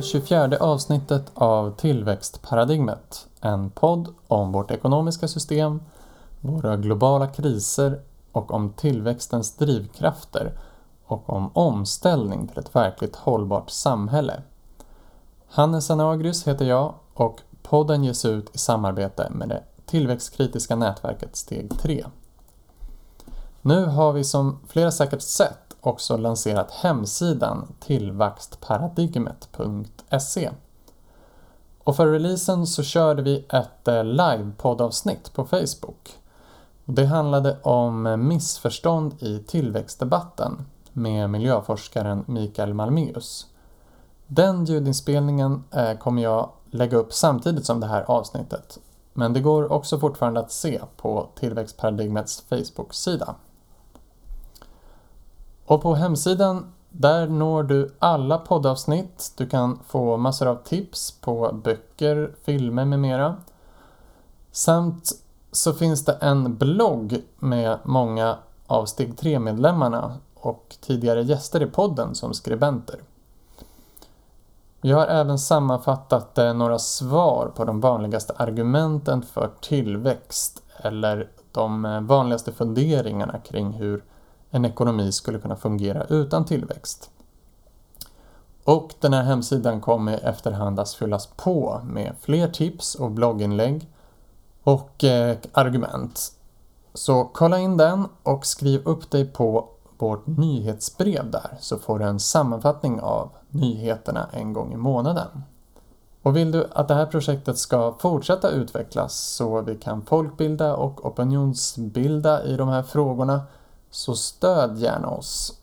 är 24 avsnittet av Tillväxtparadigmet, en podd om vårt ekonomiska system, våra globala kriser och om tillväxtens drivkrafter och om omställning till ett verkligt hållbart samhälle. Hannes Anagrius heter jag och podden ges ut i samarbete med det tillväxtkritiska nätverket Steg 3. Nu har vi som flera säkert sett också lanserat hemsidan tillväxtparadigmet.se. Och för releasen så körde vi ett eh, livepoddavsnitt på Facebook. Det handlade om missförstånd i tillväxtdebatten med miljöforskaren Mikael Malmeus. Den ljudinspelningen eh, kommer jag lägga upp samtidigt som det här avsnittet. Men det går också fortfarande att se på Tillväxtparadigmets Facebook-sida. Och på hemsidan där når du alla poddavsnitt. Du kan få massor av tips på böcker, filmer med mera. Samt så finns det en blogg med många av Steg 3-medlemmarna och tidigare gäster i podden som skribenter. Jag har även sammanfattat eh, några svar på de vanligaste argumenten för tillväxt eller de eh, vanligaste funderingarna kring hur en ekonomi skulle kunna fungera utan tillväxt. Och den här hemsidan kommer efterhand att fyllas på med fler tips och blogginlägg och eh, argument. Så kolla in den och skriv upp dig på vårt nyhetsbrev där så får du en sammanfattning av nyheterna en gång i månaden. Och vill du att det här projektet ska fortsätta utvecklas så vi kan folkbilda och opinionsbilda i de här frågorna så stöd gärna oss.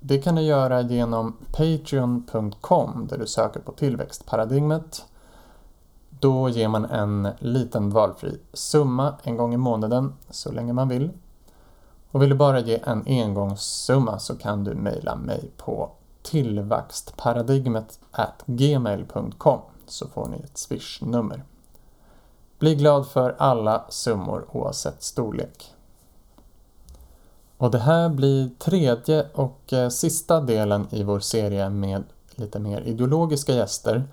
Det kan du göra genom Patreon.com där du söker på tillväxtparadigmet. Då ger man en liten valfri summa en gång i månaden så länge man vill. Och vill du bara ge en engångssumma så kan du mejla mig på tillväxtparadigmet gmail.com så får ni ett swishnummer. Bli glad för alla summor oavsett storlek. Och det här blir tredje och eh, sista delen i vår serie med lite mer ideologiska gäster.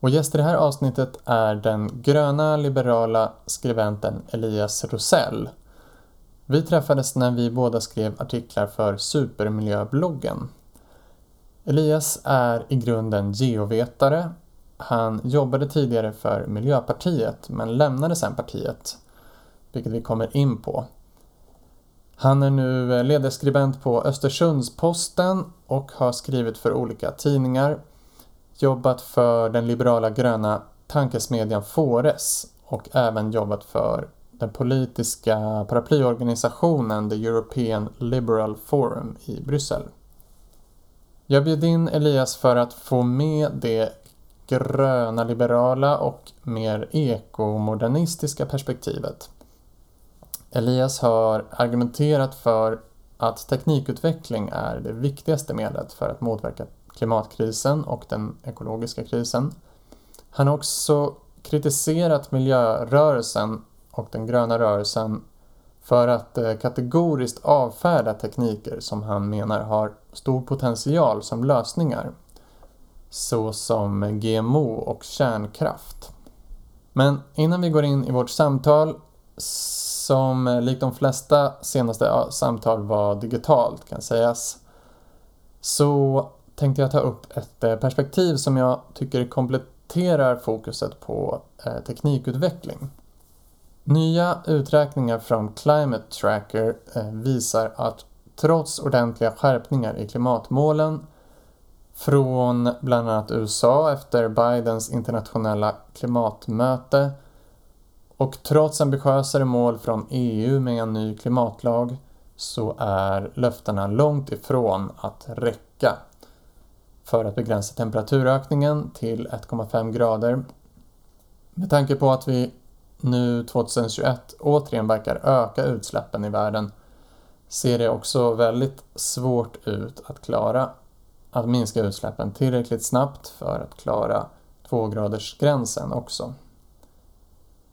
Och gäst i det här avsnittet är den gröna liberala skribenten Elias Rosell. Vi träffades när vi båda skrev artiklar för Supermiljöbloggen. Elias är i grunden geovetare. Han jobbade tidigare för Miljöpartiet men lämnade sedan partiet, vilket vi kommer in på. Han är nu eh, ledarskribent på Östersunds-Posten och har skrivit för olika tidningar, jobbat för den liberala gröna tankesmedjan Fores och även jobbat för den politiska paraplyorganisationen The European Liberal Forum i Bryssel. Jag bjöd in Elias för att få med det gröna liberala och mer ekomodernistiska perspektivet. Elias har argumenterat för att teknikutveckling är det viktigaste medlet för att motverka klimatkrisen och den ekologiska krisen. Han har också kritiserat miljörörelsen och den gröna rörelsen för att eh, kategoriskt avfärda tekniker som han menar har stor potential som lösningar, såsom GMO och kärnkraft. Men innan vi går in i vårt samtal som eh, likt de flesta senaste samtal var digitalt kan sägas så tänkte jag ta upp ett eh, perspektiv som jag tycker kompletterar fokuset på eh, teknikutveckling. Nya uträkningar från Climate Tracker visar att trots ordentliga skärpningar i klimatmålen från bland annat USA efter Bidens internationella klimatmöte och trots ambitiösare mål från EU med en ny klimatlag så är löftena långt ifrån att räcka för att begränsa temperaturökningen till 1,5 grader. Med tanke på att vi nu 2021 återigen verkar öka utsläppen i världen ser det också väldigt svårt ut att klara att minska utsläppen tillräckligt snabbt för att klara 2-gradersgränsen också.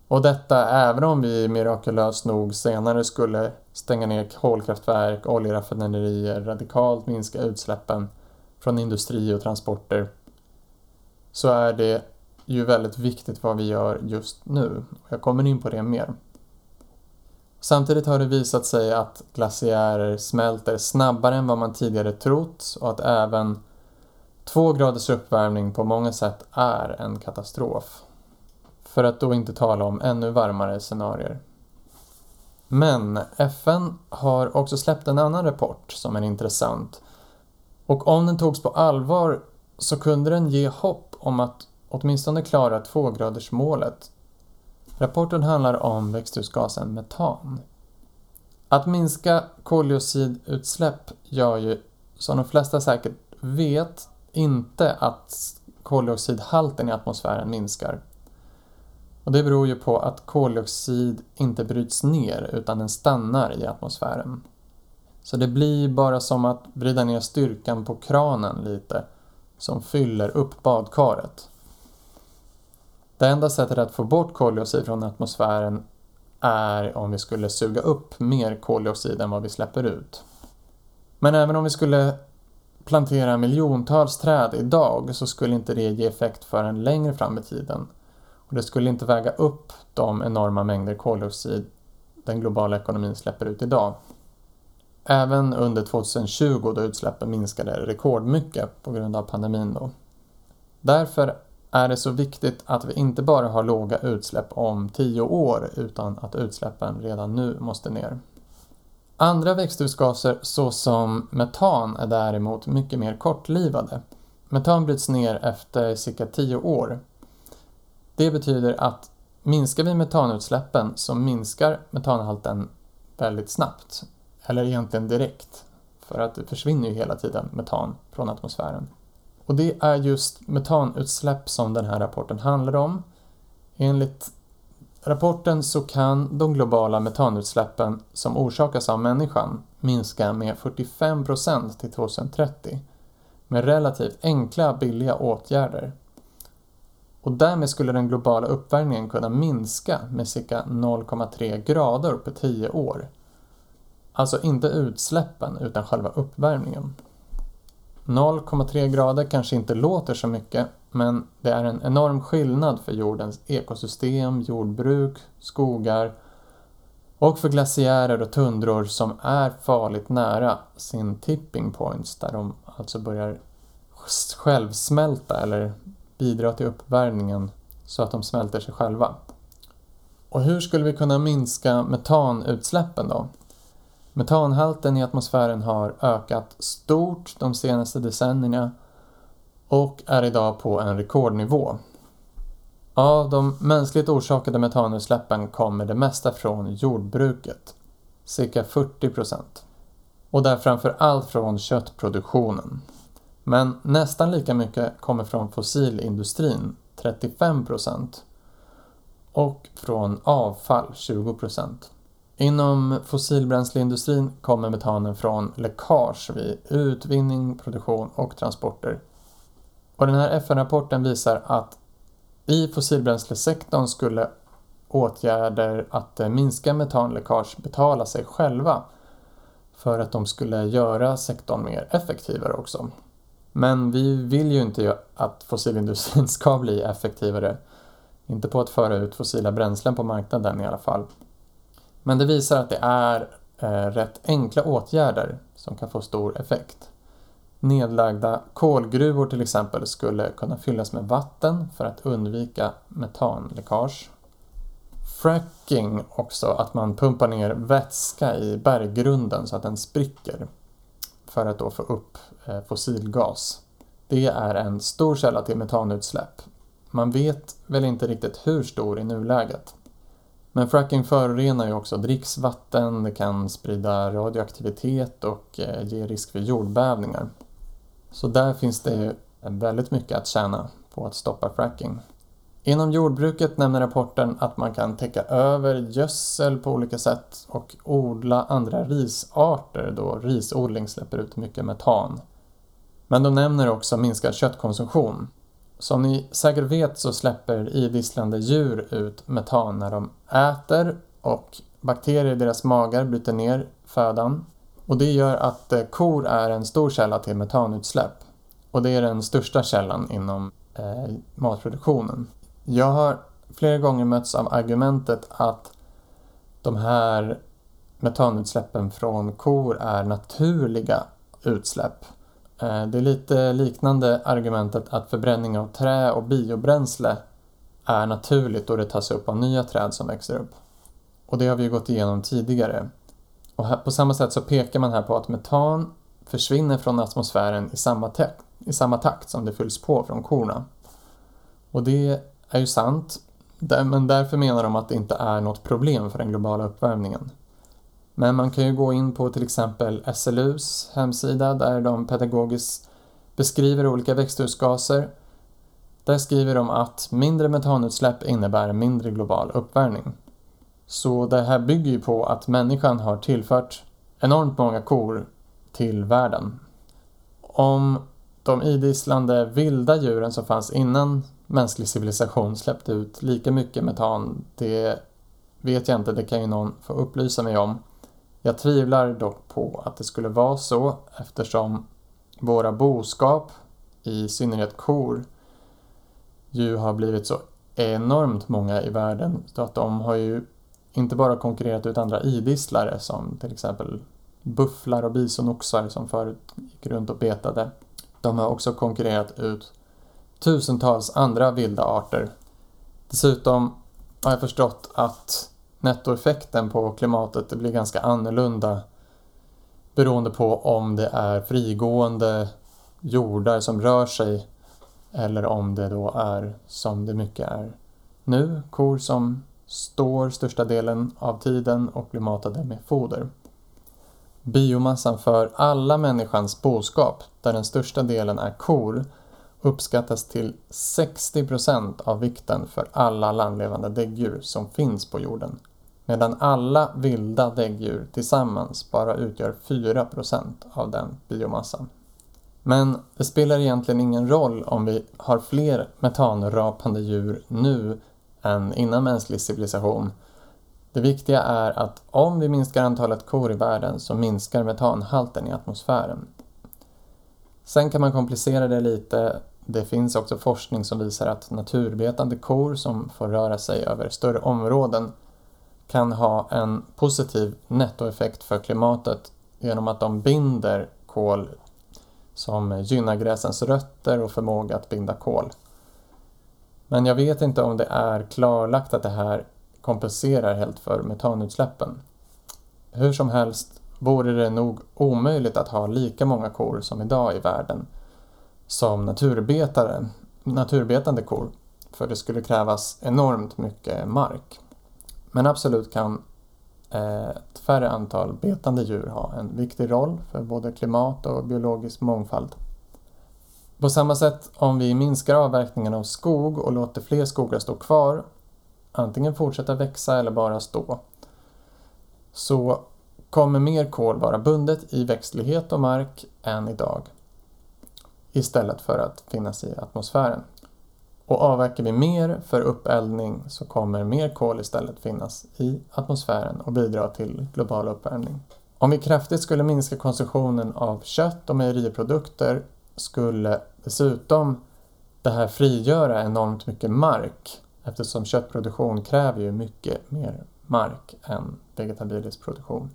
Och detta även om vi mirakulöst nog senare skulle stänga ner kolkraftverk, oljeraffinaderier, radikalt minska utsläppen från industri och transporter så är det ju väldigt viktigt vad vi gör just nu. Jag kommer in på det mer. Samtidigt har det visat sig att glaciärer smälter snabbare än vad man tidigare trott och att även två graders uppvärmning på många sätt är en katastrof. För att då inte tala om ännu varmare scenarier. Men FN har också släppt en annan rapport som är intressant. Och om den togs på allvar så kunde den ge hopp om att åtminstone klara tvågradersmålet. Rapporten handlar om växthusgasen metan. Att minska koldioxidutsläpp gör ju, som de flesta säkert vet, inte att koldioxidhalten i atmosfären minskar. Och det beror ju på att koldioxid inte bryts ner utan den stannar i atmosfären. Så det blir bara som att vrida ner styrkan på kranen lite som fyller upp badkaret. Det enda sättet att få bort koldioxid från atmosfären är om vi skulle suga upp mer koldioxid än vad vi släpper ut. Men även om vi skulle plantera miljontals träd idag så skulle inte det ge effekt förrän längre fram i tiden. Och det skulle inte väga upp de enorma mängder koldioxid den globala ekonomin släpper ut idag. Även under 2020 då utsläppen minskade rekordmycket på grund av pandemin då. Därför är det så viktigt att vi inte bara har låga utsläpp om 10 år utan att utsläppen redan nu måste ner. Andra växthusgaser såsom metan är däremot mycket mer kortlivade. Metan bryts ner efter cirka 10 år. Det betyder att minskar vi metanutsläppen så minskar metanhalten väldigt snabbt. Eller egentligen direkt. För att det försvinner ju hela tiden metan från atmosfären. Och det är just metanutsläpp som den här rapporten handlar om. Enligt rapporten så kan de globala metanutsläppen som orsakas av människan minska med 45 procent till 2030 med relativt enkla billiga åtgärder. Och därmed skulle den globala uppvärmningen kunna minska med cirka 0,3 grader på 10 år. Alltså inte utsläppen utan själva uppvärmningen. 0,3 grader kanske inte låter så mycket men det är en enorm skillnad för jordens ekosystem, jordbruk, skogar och för glaciärer och tundror som är farligt nära sin tipping points där de alltså börjar självsmälta eller bidra till uppvärmningen så att de smälter sig själva. Och hur skulle vi kunna minska metanutsläppen då? Metanhalten i atmosfären har ökat stort de senaste decennierna och är idag på en rekordnivå. Av de mänskligt orsakade metanutsläppen kommer det mesta från jordbruket, cirka 40 procent. Och där framför allt från köttproduktionen. Men nästan lika mycket kommer från fossilindustrin, 35 procent. Och från avfall, 20 procent. Inom fossilbränsleindustrin kommer metanen från läckage vid utvinning, produktion och transporter. Och den här FN-rapporten visar att i fossilbränslesektorn skulle åtgärder att minska metanläckage betala sig själva för att de skulle göra sektorn mer effektivare också. Men vi vill ju inte att fossilindustrin ska bli effektivare. Inte på att föra ut fossila bränslen på marknaden i alla fall. Men det visar att det är eh, rätt enkla åtgärder som kan få stor effekt. Nedlagda kolgruvor till exempel skulle kunna fyllas med vatten för att undvika metanläckage. Fracking också, att man pumpar ner vätska i berggrunden så att den spricker för att då få upp eh, fossilgas. Det är en stor källa till metanutsläpp. Man vet väl inte riktigt hur stor i nuläget. Men fracking förorenar ju också dricksvatten, det kan sprida radioaktivitet och eh, ge risk för jordbävningar. Så där finns det väldigt mycket att tjäna på att stoppa fracking. Inom jordbruket nämner rapporten att man kan täcka över gödsel på olika sätt och odla andra risarter då risodling släpper ut mycket metan. Men de nämner också minskad köttkonsumtion. Som ni säkert vet så släpper idisslande djur ut metan när de äter och bakterier i deras magar bryter ner födan. Och det gör att eh, kor är en stor källa till metanutsläpp. Och det är den största källan inom eh, matproduktionen. Jag har flera gånger mötts av argumentet att de här metanutsläppen från kor är naturliga utsläpp. Eh, det är lite liknande argumentet att förbränning av trä och biobränsle är naturligt då det tas upp av nya träd som växer upp. Och det har vi ju gått igenom tidigare. Och här, på samma sätt så pekar man här på att metan försvinner från atmosfären i samma, i samma takt som det fylls på från korna. Och det är ju sant, men därför menar de att det inte är något problem för den globala uppvärmningen. Men man kan ju gå in på till exempel SLUs hemsida där de pedagogiskt beskriver olika växthusgaser. Där skriver de att mindre metanutsläpp innebär mindre global uppvärmning. Så det här bygger ju på att människan har tillfört enormt många kor till världen. Om de idisslande vilda djuren som fanns innan mänsklig civilisation släppte ut lika mycket metan, det vet jag inte, det kan ju någon få upplysa mig om. Jag tvivlar dock på att det skulle vara så eftersom våra boskap, i synnerhet kor, ju har blivit så enormt många i världen så att de har ju inte bara konkurrerat ut andra idisslare som till exempel bufflar och bisonoxar som förut gick runt och betade. De har också konkurrerat ut tusentals andra vilda arter. Dessutom har jag förstått att nettoeffekten på klimatet blir ganska annorlunda beroende på om det är frigående jordar som rör sig eller om det då är som det mycket är nu, kor som står största delen av tiden och blir matade med foder. Biomassan för alla människans boskap, där den största delen är kor, uppskattas till 60% av vikten för alla landlevande däggdjur som finns på jorden medan alla vilda däggdjur tillsammans bara utgör 4% av den biomassan. Men det spelar egentligen ingen roll om vi har fler metanrapande djur nu än innan mänsklig civilisation. Det viktiga är att om vi minskar antalet kor i världen så minskar metanhalten i atmosfären. Sen kan man komplicera det lite. Det finns också forskning som visar att naturbetande kor som får röra sig över större områden kan ha en positiv nettoeffekt för klimatet genom att de binder kol som gynnar gräsens rötter och förmåga att binda kol. Men jag vet inte om det är klarlagt att det här kompenserar helt för metanutsläppen. Hur som helst vore det nog omöjligt att ha lika många kor som idag i världen som naturbetare, naturbetande kor, för det skulle krävas enormt mycket mark. Men absolut kan eh, ett färre antal betande djur ha en viktig roll för både klimat och biologisk mångfald. På samma sätt om vi minskar avverkningen av skog och låter fler skogar stå kvar, antingen fortsätta växa eller bara stå, så kommer mer kol vara bundet i växtlighet och mark än idag istället för att finnas i atmosfären. Och avverkar vi mer för uppeldning så kommer mer kol istället finnas i atmosfären och bidra till global uppvärmning. Om vi kraftigt skulle minska konsumtionen av kött och mejeriprodukter skulle dessutom det här frigöra enormt mycket mark eftersom köttproduktion kräver ju mycket mer mark än vegetabilisk produktion.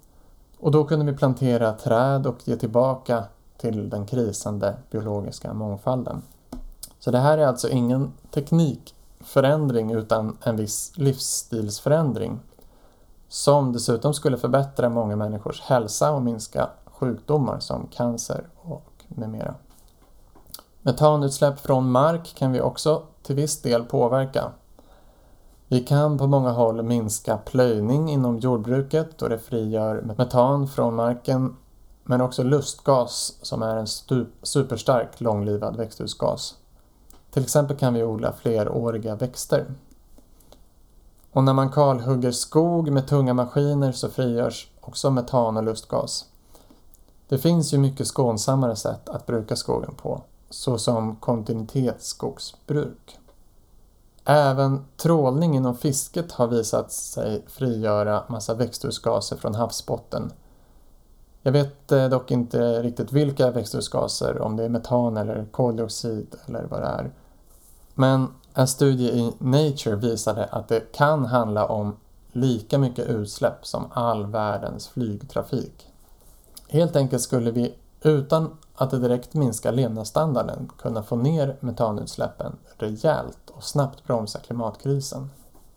Och då kunde vi plantera träd och ge tillbaka till den krisande biologiska mångfalden. Så det här är alltså ingen teknikförändring utan en viss livsstilsförändring som dessutom skulle förbättra många människors hälsa och minska sjukdomar som cancer och med mera. Metanutsläpp från mark kan vi också till viss del påverka. Vi kan på många håll minska plöjning inom jordbruket då det frigör metan från marken men också lustgas som är en superstark långlivad växthusgas. Till exempel kan vi odla fleråriga växter. Och när man kalhugger skog med tunga maskiner så frigörs också metan och lustgas. Det finns ju mycket skonsammare sätt att bruka skogen på, såsom kontinuitetsskogsbruk. Även trålning inom fisket har visat sig frigöra massa växthusgaser från havsbotten jag vet eh, dock inte riktigt vilka växthusgaser, om det är metan eller koldioxid eller vad det är. Men en studie i Nature visade att det kan handla om lika mycket utsläpp som all världens flygtrafik. Helt enkelt skulle vi utan att det direkt minskar levnadsstandarden kunna få ner metanutsläppen rejält och snabbt bromsa klimatkrisen.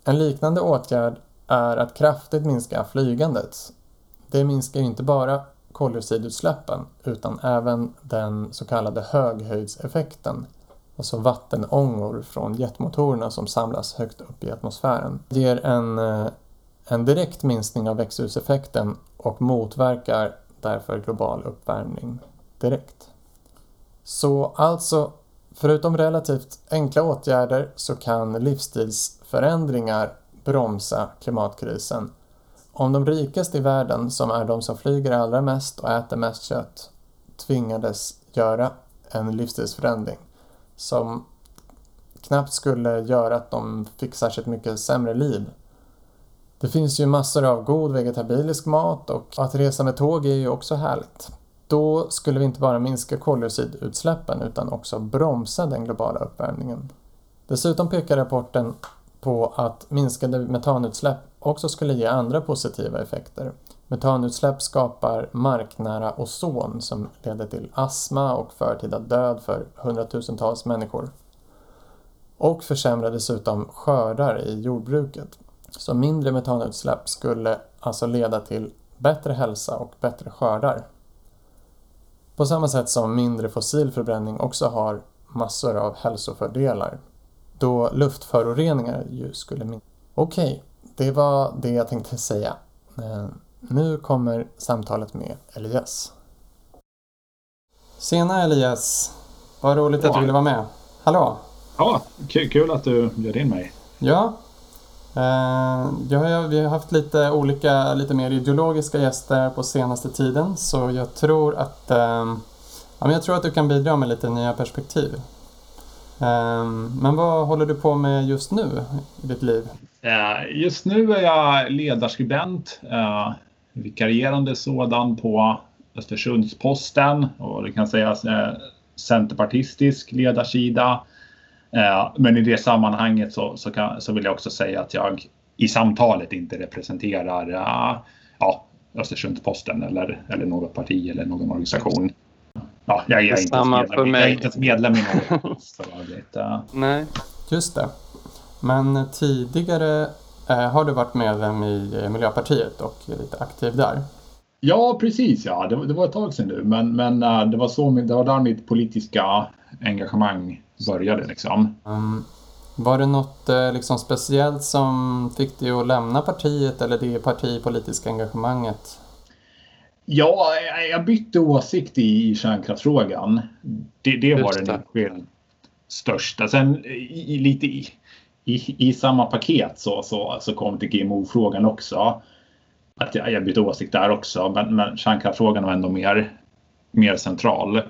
En liknande åtgärd är att kraftigt minska flygandet. Det minskar inte bara koldioxidutsläppen utan även den så kallade höghöjdseffekten, alltså vattenångor från jetmotorerna som samlas högt upp i atmosfären. Det ger en, eh, en direkt minskning av växthuseffekten och motverkar därför global uppvärmning direkt. Så alltså, förutom relativt enkla åtgärder så kan livsstilsförändringar bromsa klimatkrisen. Om de rikaste i världen, som är de som flyger allra mest och äter mest kött, tvingades göra en livsstilsförändring som knappt skulle göra att de fick särskilt mycket sämre liv. Det finns ju massor av god vegetabilisk mat och att resa med tåg är ju också härligt. Då skulle vi inte bara minska koldioxidutsläppen utan också bromsa den globala uppvärmningen. Dessutom pekar rapporten på att minskade metanutsläpp också skulle ge andra positiva effekter. Metanutsläpp skapar marknära ozon som leder till astma och förtida död för hundratusentals människor. Och försämrar dessutom skördar i jordbruket. Så mindre metanutsläpp skulle alltså leda till bättre hälsa och bättre skördar. På samma sätt som mindre fossilförbränning också har massor av hälsofördelar. Då luftföroreningar ju skulle minska. Okej, okay, det var det jag tänkte säga. Eh, nu kommer samtalet med Elias. Tjena Elias! Vad roligt ja. att du ville vara med. Hallå! Ja, kul att du bjöd in mig. Ja. Eh, jag, vi har haft lite olika, lite mer ideologiska gäster på senaste tiden så jag tror att, eh, ja, jag tror att du kan bidra med lite nya perspektiv. Eh, men vad håller du på med just nu i ditt liv? Eh, just nu är jag ledarskribent vikarierande sådan på Östersundsposten och det kan sägas centerpartistisk ledarsida. Eh, men i det sammanhanget så, så, kan, så, vill jag också säga att jag i samtalet inte representerar uh, ja, Östersundsposten eller, eller något parti eller någon organisation. Ja, jag, jag, är, inte medlem, jag är inte ens medlem i något. Nej, just det. Men tidigare Eh, har du varit medlem i eh, Miljöpartiet och lite aktiv där? Ja, precis. Ja. Det, det var ett tag sedan nu, men, men det, var så, det var där mitt politiska engagemang började. Liksom. Um, var det något uh, liksom, speciellt som fick dig att lämna partiet eller det partipolitiska engagemanget? Ja, jag bytte åsikt i kärnkraftsfrågan. Det, det var den enskilt största. Sen i, lite i, i, i samma paket så, så, så kom till GMO-frågan också. Att jag, jag bytte åsikt där också, men, men kärnkraftsfrågan var ändå mer, mer central.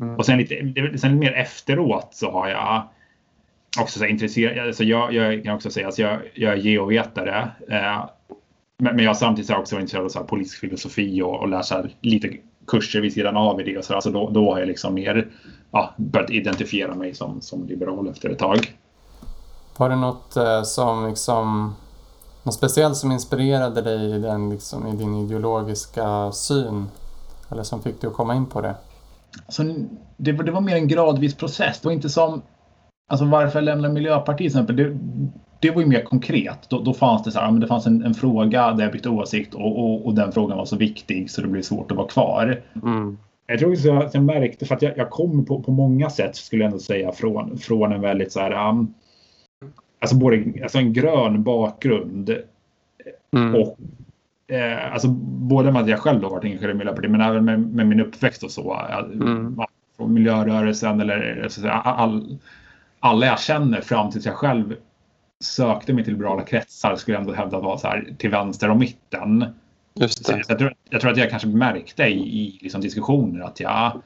Mm. Och sen, lite, sen mer efteråt så har jag också så intresserad, alltså jag, jag kan också säga att alltså jag, jag är geovetare. Eh, men, jag samtidigt också varit intresserad av så politisk filosofi och, och läsa lite kurser vid sidan av i det. Så alltså då, då har jag liksom mer ja, börjat identifiera mig som, som liberal efter ett tag. Var det något eh, som liksom något speciellt som inspirerade dig i, den, liksom, i din ideologiska syn? Eller som fick dig att komma in på det? Alltså, det, det var mer en gradvis process. Det var inte som alltså, varför jag lämnade Miljöpartiet till exempel. Det, det var ju mer konkret. Då, då fanns det så här, men det fanns en, en fråga där jag bytte åsikt och, och, och, den frågan var så viktig så det blev svårt att vara kvar. Mm. Jag tror också att jag märkte, för att jag, jag kom på, på många sätt skulle jag ändå säga från, från en väldigt så här um, alltså både alltså en grön bakgrund mm. och eh, alltså både med att jag själv har varit engagerad i Miljöpartiet men även med, med, min uppväxt och så. Mm. Från miljörörelsen eller så all, alla jag känner fram tills jag själv sökte mig till liberala kretsar skulle jag ändå hävda att vara så här till vänster och mitten. Just det. jag, tror, jag tror att jag kanske märkte i, i liksom diskussioner att jag,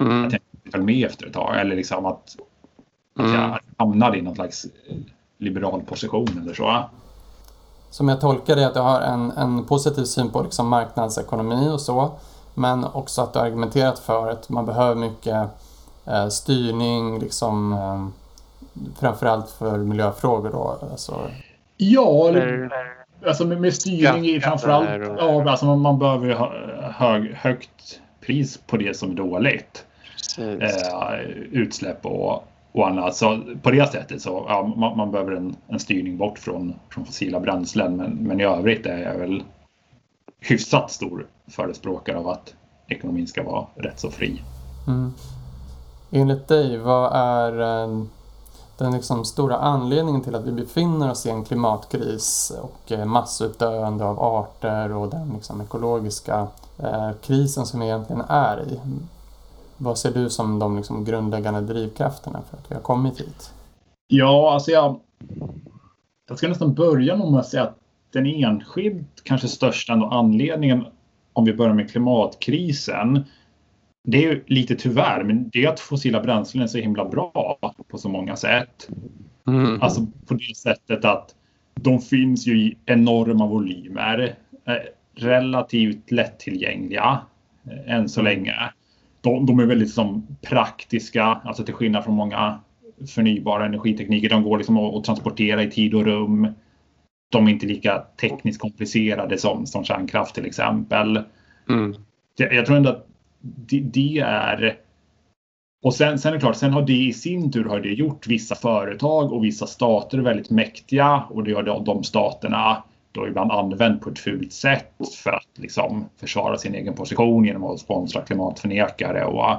mm. att jag föll med efter ett tag eller liksom att, att mm. jag hamnade i någon slags liberal position eller så. Som jag tolkar det att du har en, en positiv syn på liksom marknadsekonomi och så. Men också att du har argumenterat för att man behöver mycket eh, styrning, liksom, eh, framförallt för miljöfrågor då? Alltså... Ja, alltså med, med styrning i framförallt. Ja, alltså man, man behöver ha hög, högt pris på det som är dåligt. Eh, utsläpp och, och annat. Så på det sättet så ja, man, man behöver en, en, styrning bort från, från fossila bränslen. Men, men i övrigt är jag väl hyfsat stor förespråkare av att ekonomin ska vara rätt så fri. Mm. Enligt dig, vad är eh, den liksom stora anledningen till att vi befinner oss i en klimatkris och eh, massutdöende av arter och den liksom ekologiska eh, krisen som vi egentligen är i? Vad ser du som de liksom grundläggande drivkrafterna för att vi har kommit hit? Ja, alltså jag, jag ska nästan börja med att säga att den enskilt kanske största anledningen om vi börjar med klimatkrisen det är ju lite tyvärr, men det är att fossila bränslen är så himla bra på så många sätt. Mm. Alltså på det sättet att de finns ju i enorma volymer. Eh, relativt lättillgängliga eh, än så mm. länge. De, de, är väldigt som praktiska, alltså till skillnad från många förnybara energitekniker. De går liksom att, transportera i tid och rum. De är inte lika tekniskt komplicerade som, som kärnkraft till exempel. Mm. Jag, jag tror ändå att det, det, är... Och sen, sen är det klart, sen har det i sin tur har det gjort vissa företag och vissa stater väldigt mäktiga och det har de staterna då ibland använt på ett fult sätt för att liksom försvara sin egen position genom att sponsra klimatförnekare och,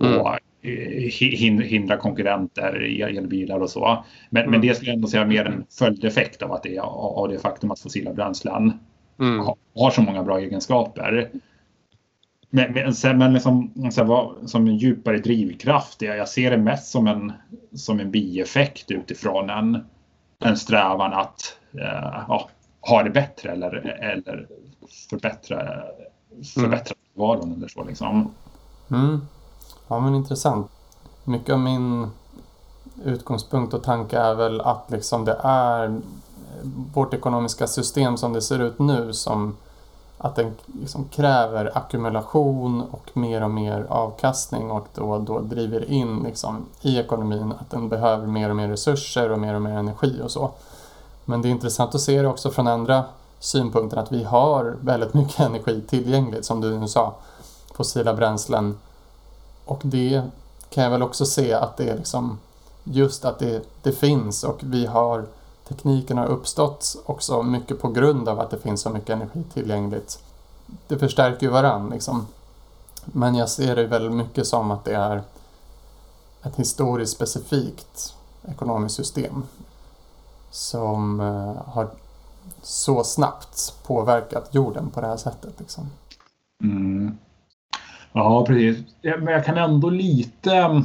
mm. och eh, hindra konkurrenter i elbilar och så. Men, mm. men det skulle jag ändå säga är mer en följdeffekt av, att det, av det faktum att fossila bränslen mm. har, har så många bra egenskaper. Men, men, men liksom, som en djupare drivkraft, jag ser det mest som en, som en bieffekt utifrån en, en strävan att eh, ja, ha det bättre eller, eller förbättra, förbättra mm. vardagen eller så. Liksom. Mm. Ja men intressant. Mycket av min utgångspunkt och tanke är väl att liksom det är vårt ekonomiska system som det ser ut nu som att den liksom kräver ackumulation och mer och mer avkastning och då, då driver in liksom i ekonomin att den behöver mer och mer resurser och mer och mer energi och så. Men det är intressant att se det också från andra synpunkter att vi har väldigt mycket energi tillgängligt som du nu sa, fossila bränslen. Och det kan jag väl också se att det är liksom just att det, det finns och vi har tekniken har uppstått också mycket på grund av att det finns så mycket energi tillgängligt. Det förstärker ju varann liksom. Men jag ser det väl mycket som att det är ett historiskt specifikt ekonomiskt system som uh, har så snabbt påverkat jorden på det här sättet. Liksom. Mm. Ja, precis. Men jag kan ändå lite mm,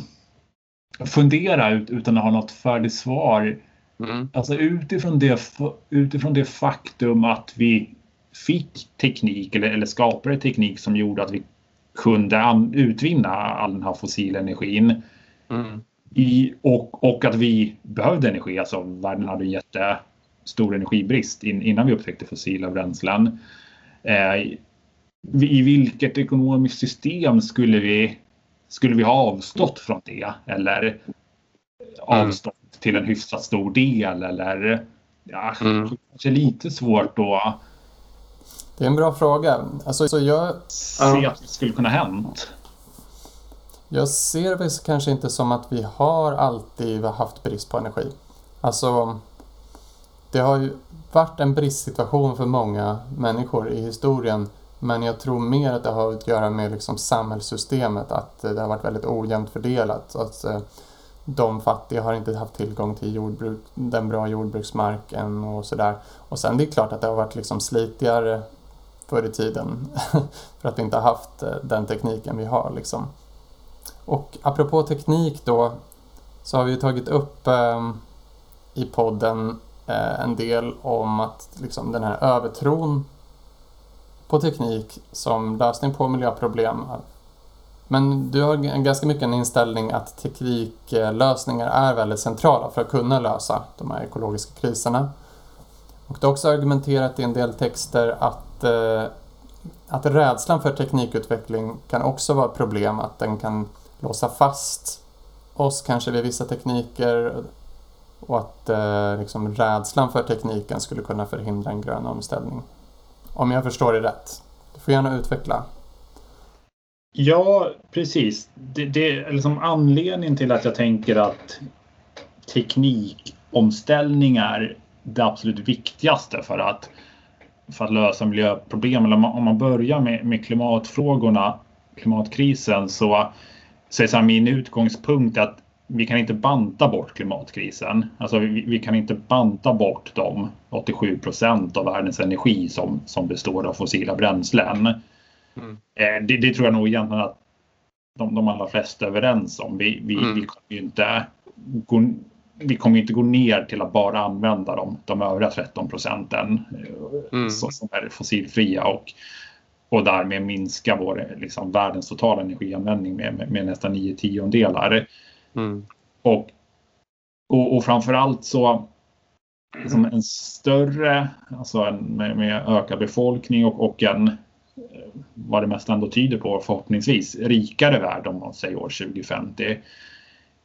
fundera utan att ha något färdigt svar Mm. Alltså utifrån det, utifrån det faktum att vi fick teknik eller, eller skapade teknik som gjorde att vi kunde utvinna all den här fossila energin. Mm. I, och, och att vi behövde energi, alltså världen hade en jättestor energibrist in, innan vi upptäckte fossila bränslen. Eh, I vilket ekonomiskt system skulle vi, skulle vi ha avstått från det? Eller mm. avstått till en hyfsat stor del eller ja, mm. kanske lite svårt då. Det är en bra fråga. Alltså, så jag... Se att det skulle kunna hänt. Jag ser det kanske inte som att vi har alltid haft brist på energi. Alltså, det har ju varit en bristsituation för många människor i historien. Men jag tror mer att det har att göra med liksom samhällssystemet, att det har varit väldigt ojämnt fördelat. Att, eh, de fattiga har inte haft tillgång till jordbruk, den bra jordbruksmarken och sådär. Och sen det är klart att det har varit liksom slitigare förr i tiden för att vi inte har haft eh, den tekniken vi har. Liksom. Och apropå teknik då så har vi tagit upp eh, i podden eh, en del om att liksom, den här övertron på teknik som lösning på miljöproblem men du har ganska mycket en inställning att tekniklösningar är väldigt centrala för att kunna lösa de här ekologiska kriserna. Och du har också argumenterat i en del texter att, eh, att rädslan för teknikutveckling kan också vara ett problem, att den kan låsa fast oss kanske vid vissa tekniker och att eh, liksom rädslan för tekniken skulle kunna förhindra en grön omställning. Om jag förstår det rätt. Du får gärna utveckla. Ja, precis. Det, det är liksom anledningen till att jag tänker att teknikomställning är det absolut viktigaste för att, för att lösa miljöproblem. Eller om man börjar med, med klimatfrågorna, klimatkrisen, så, så är min utgångspunkt att vi kan inte banta bort klimatkrisen. Alltså vi, vi kan inte banta bort de 87 procent av världens energi som, som består av fossila bränslen. Mm. Eh, det, det, tror jag nog egentligen att de, de allra flesta är överens om. Vi, vi, mm. vi kommer inte gå, vi kommer inte gå ner till att bara använda de, de övriga 13 procenten eh, mm. som är fossilfria och, och därmed minska vår, liksom, världens totala energianvändning med, med, med nästan 9 tiondelar. Mm. Och, och, och framförallt så liksom en större, alltså en, med, med ökad befolkning och, och en, eh, vad det mest ändå tyder på förhoppningsvis, rikare värld om man säger år 2050.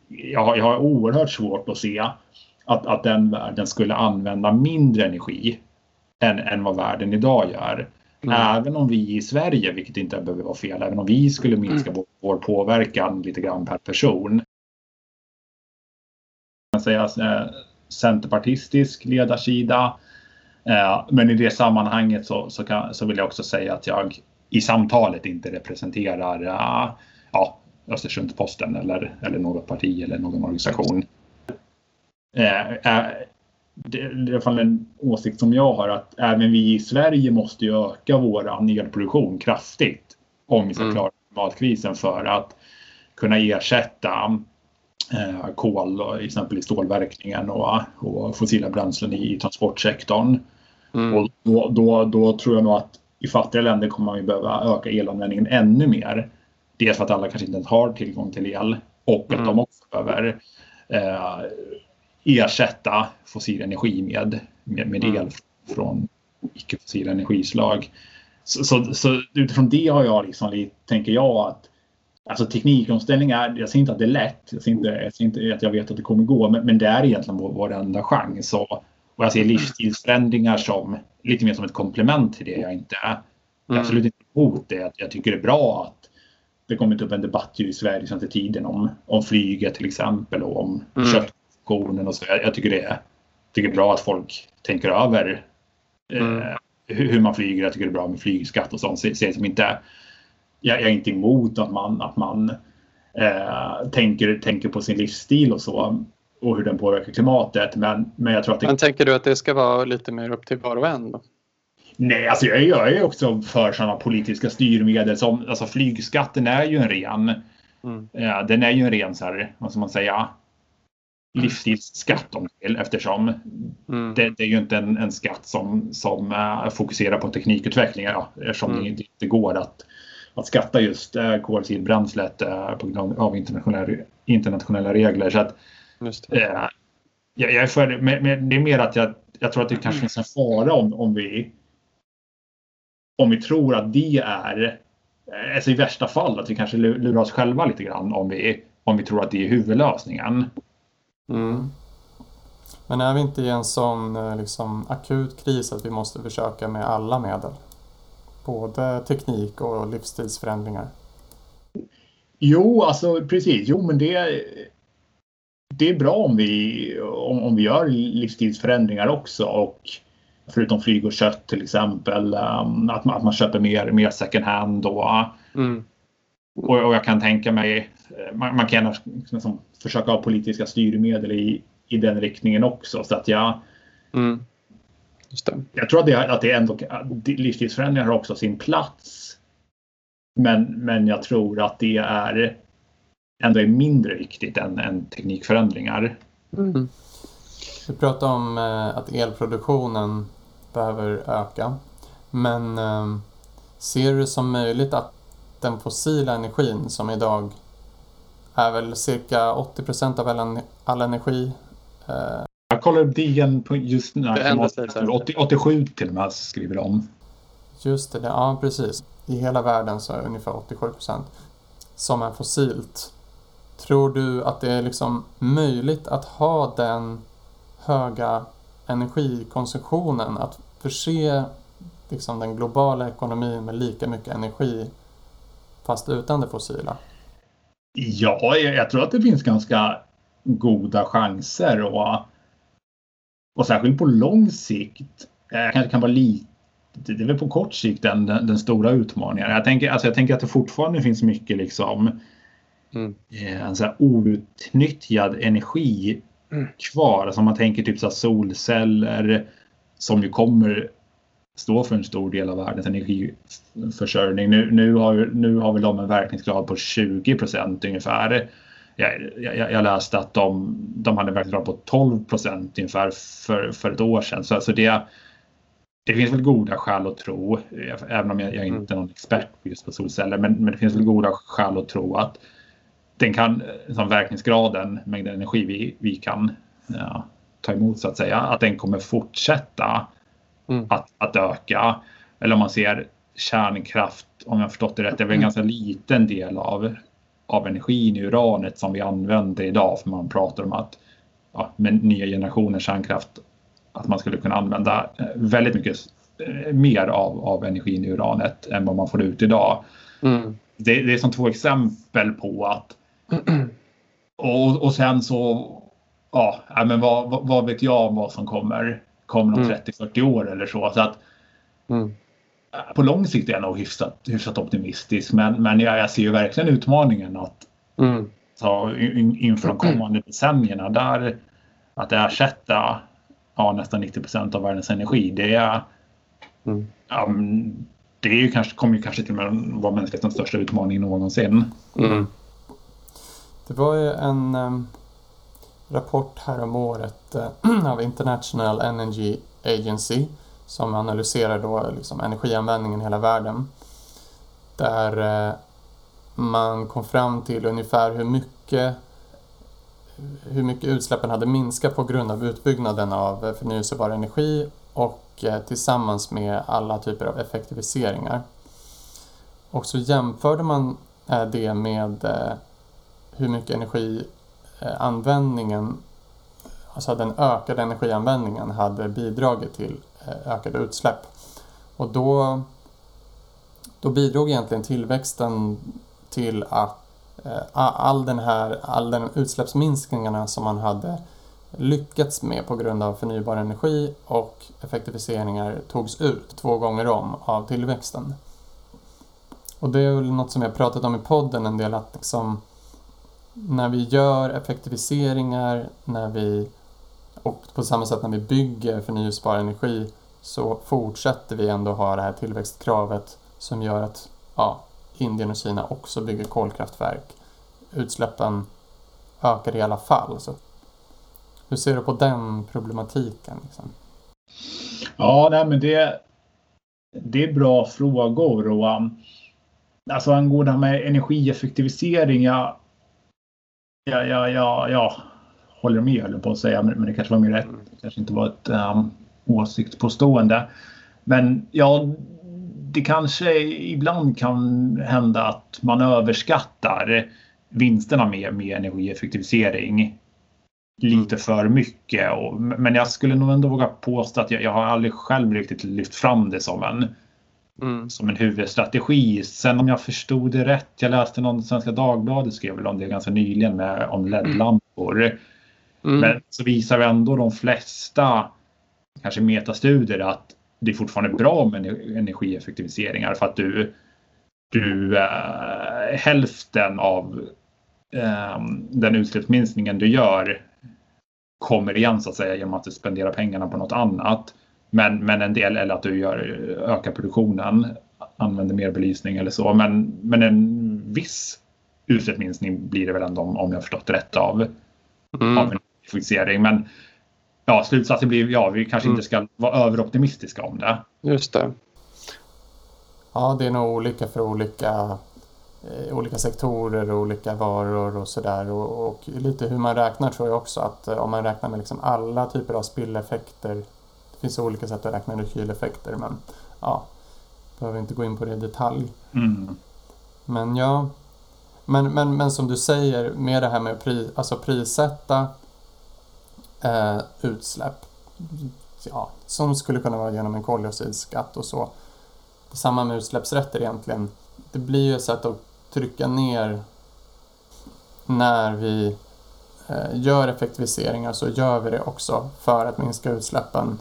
Jag har, jag har oerhört svårt att se att, att den världen skulle använda mindre energi än, än vad världen idag gör. Mm. Även om vi i Sverige, vilket inte behöver vara fel, även om vi skulle minska mm. vår, påverkan lite grann per person man säga, eh, centerpartistisk ledarsida. Eh, men i det sammanhanget så, så, kan, så, vill jag också säga att jag i samtalet inte representerar uh, ja, Östersundsposten eller, eller något parti eller någon organisation. Uh, uh, det är i alla fall en åsikt som jag har att även vi i Sverige måste öka vår elproduktion kraftigt om vi ska mm. klara klimatkrisen för att kunna ersätta eh, kol, exempel i stålverkningen och, och fossila bränslen i, transportsektorn. Mm. Och då, då, då tror jag nog att i fattiga länder kommer man ju behöva öka elanvändningen ännu mer. Dels för att alla kanske inte ens har tillgång till el och mm. att de också behöver eh, ersätta fossil energi med, med, med mm. el från icke-fossila energislag. Så, så, så, utifrån det har jag liksom, tänker jag att Alltså teknikomställning är, jag säger inte att det är lätt, jag säger inte, jag säger inte att jag vet att det kommer gå, men, men det är egentligen vår, vår enda chans. Och, och jag ser livsstilsförändringar som lite mer som ett komplement till det. Jag inte är mm. absolut inte emot det. Jag tycker det är bra att det kommit upp en debatt i Sverige sedan tiden om, om flyget till exempel och om mm. Köttkonsumtionen och så. Jag, jag, tycker det är, tycker det är bra att folk tänker över eh, mm. hur, hur, man flyger. Jag tycker det är bra med flygskatt och sånt. Ser som inte jag, jag är inte emot att man, att man eh, tänker, tänker på sin livsstil och så och hur den påverkar klimatet. Men, men jag tror att det... Men tänker du att det ska vara lite mer upp till var och en? Då? Nej, alltså jag, jag är också för sådana politiska styrmedel som alltså flygskatten är ju en ren. Mm. Eh, den är ju en ren så här, vad ska man säga? Livsstilsskatt om vill eftersom mm. det, det, är ju inte en, en skatt som, som uh, fokuserar på teknikutveckling ja, eftersom mm. det inte går att att skatta just eh, kolsildbränslet eh, på grund av internationella, internationella regler. Så att, jag, jag, är för, men, men det är mer att jag, jag tror att det kanske finns en fara om, om vi om vi tror att det är, alltså i värsta fall, att vi kanske lurar oss själva lite grann om vi, om vi tror att det är huvudlösningen. Mm. Men är vi inte i en sån eh, liksom, akut kris att vi måste försöka med alla medel? Både teknik och livsstilsförändringar. Jo, alltså precis. Jo, men det, det är bra om vi, om, om vi gör livsstilsförändringar också. Och förutom flyg och kött till exempel, um, att, man, att man köper mer, mer second hand. Och, mm. och, och, jag kan tänka mig, man, man kan liksom, försöka ha politiska styrmedel i, i den riktningen också. Så att jag, mm. Jag tror att det, att det ändå, livsstilsförändringar har också sin plats. Men, men jag tror att det är ändå är mindre viktigt än, än teknikförändringar. Mm. Du pratar om eh, att elproduktionen behöver öka. Men eh, ser du som möjligt att den fossila energin som idag är väl cirka 80 procent av all, all energi eh, jag kollar upp DN på just nu. 87 till och med skriver de. Just det, ja precis. I hela världen så är ungefär 87 procent som är fossilt. Tror du att det är liksom möjligt att ha den höga energikonsumtionen, att förse liksom den globala ekonomin med lika mycket energi fast utan det fossila? Ja, jag tror att det finns ganska goda chanser och, och särskilt på lång sikt. Jag kanske kan vara lite det är väl på kort sikt den, den, den, stora utmaningen. Jag tänker, alltså jag tänker att det fortfarande finns mycket liksom mm. eh, så outnyttjad energi mm. kvar. Alltså man tänker typ så solceller som ju kommer stå för en stor del av världens energiförsörjning. Nu, nu, har, nu har väl de en verkningsgrad på 20 procent ungefär. Jag, jag, jag, läste att de, de hade en verkningsgrad på 12 procent ungefär för, för ett år sedan. Så alltså det, det finns väl goda skäl att tro, även om jag, jag inte är någon expert just på solceller, men, men det finns väl goda skäl att tro att den kan, som verkningsgraden, mängden energi vi, vi kan ja, ta emot så att säga, att den kommer fortsätta mm. att, att öka. Eller om man ser kärnkraft, om jag förstått det rätt, det är väl en ganska liten del av, av energin i uranet som vi använder idag. För man pratar om att ja, med nya generationer kärnkraft, att man skulle kunna använda eh, väldigt mycket eh, mer av, av energin i uranet än vad man får ut idag. Mm. Det, det, är som två exempel på att och, och sen så ja, men vad, vad vet jag vad som kommer kommer om mm. 30-40 år eller så. så att, mm. På lång sikt är jag nog hyfsat, hyfsat optimistisk men, men jag, jag ser ju verkligen utmaningen att mm. ta in, inför de kommande decennierna där att ersätta ja, nästan 90 procent av världens energi. Det är, mm. ja, det är ju kanske, kommer ju kanske till och med vara mänsklighetens största utmaning någonsin. Mm. Det var ju en um, rapport här om året eh, av International Energy Agency som analyserar då liksom energianvändningen i hela världen. Där eh, man kom fram till ungefär hur mycket hur mycket utsläppen hade minskat på grund av utbyggnaden av eh, förnyelsebar energi och tillsammans med alla typer av effektiviseringar. Och så jämförde man det med hur mycket energi Eh, användningen, alltså den ökade energianvändningen hade bidragit till eh, ökade utsläpp. Och då, då bidrog egentligen tillväxten till att eh, all den här all den utsläppsminskningarna som man hade lyckats med på grund av förnybar energi och effektiviseringar togs ut två gånger om av tillväxten. Och det är väl något som jag pratat om i podden en del att liksom när vi gör effektiviseringar, när vi, och på samma sätt när vi bygger förnyelsebar energi så fortsätter vi ändå ha det här tillväxtkravet som gör att ja, Indien och Kina också bygger kolkraftverk. Utsläppen ökar i alla fall. Så hur ser du på den problematiken? Liksom? Ja, nej, men det, det är bra frågor. Och, um, alltså angående det här med energieffektivisering. Jag, Ja, ja, ja, ja. Håller med höll på att säga, men, men det kanske var mer rätt. Det kanske inte var ett um, åsiktspåstående. Men ja, det kanske ibland kan hända att man överskattar vinsterna med, med energieffektivisering lite mm. för mycket. Och, men jag skulle nog ändå våga påstå att jag, jag har aldrig själv riktigt lyft fram det som en Mm. som en huvudstrategi. Sen om jag förstod det rätt, jag läste någon Svenska Dagbladet skrev väl om det ganska nyligen med, om LED-lampor. Mm. Men så visar ändå de flesta, kanske metastudier, att det är fortfarande bra med energieffektiviseringar för att du, du äh, hälften av äh, den utsläppsminskningen du gör kommer igen så att säga genom att du spenderar pengarna på något annat. Men, men en del, eller att du gör, ökar produktionen, använder mer belysning eller så. Men, men en viss utsläppsminskning blir det väl ändå om, om jag förstått rätt av, mm. av en fixering. Men ja, slutsatsen blir ja, vi kanske mm. inte ska vara överoptimistiska om det. Just det. Ja, det är nog olika för olika, eh, olika sektorer och olika varor och sådär. Och, och lite hur man räknar tror jag också att eh, om man räknar med liksom alla typer av spilleffekter finns olika sätt att räkna rekyleffekter men ja, behöver inte gå in på det i detalj. Mm. Men ja, Men, men, men som du säger, med det här med att pri, alltså prissätta eh, utsläpp, ja, som skulle kunna vara genom en koldioxidskatt och så. Samma med utsläppsrätter egentligen. Det blir ju ett sätt att trycka ner när vi eh, gör effektiviseringar så gör vi det också för att minska utsläppen.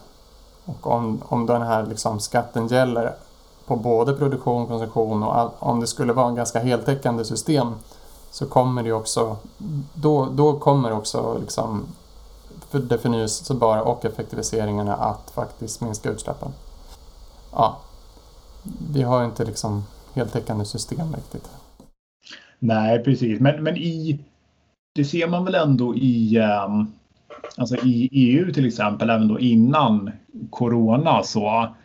Och om, om den här liksom skatten gäller på både produktion, konsumtion och all, om det skulle vara en ganska heltäckande system så kommer det också, då, då kommer också liksom för det förnyelsebara och effektiviseringarna att faktiskt minska utsläppen. Ja, vi har inte liksom heltäckande system riktigt. Nej, precis. Men, men i, det ser man väl ändå i, um, alltså i EU till exempel, även då innan corona så,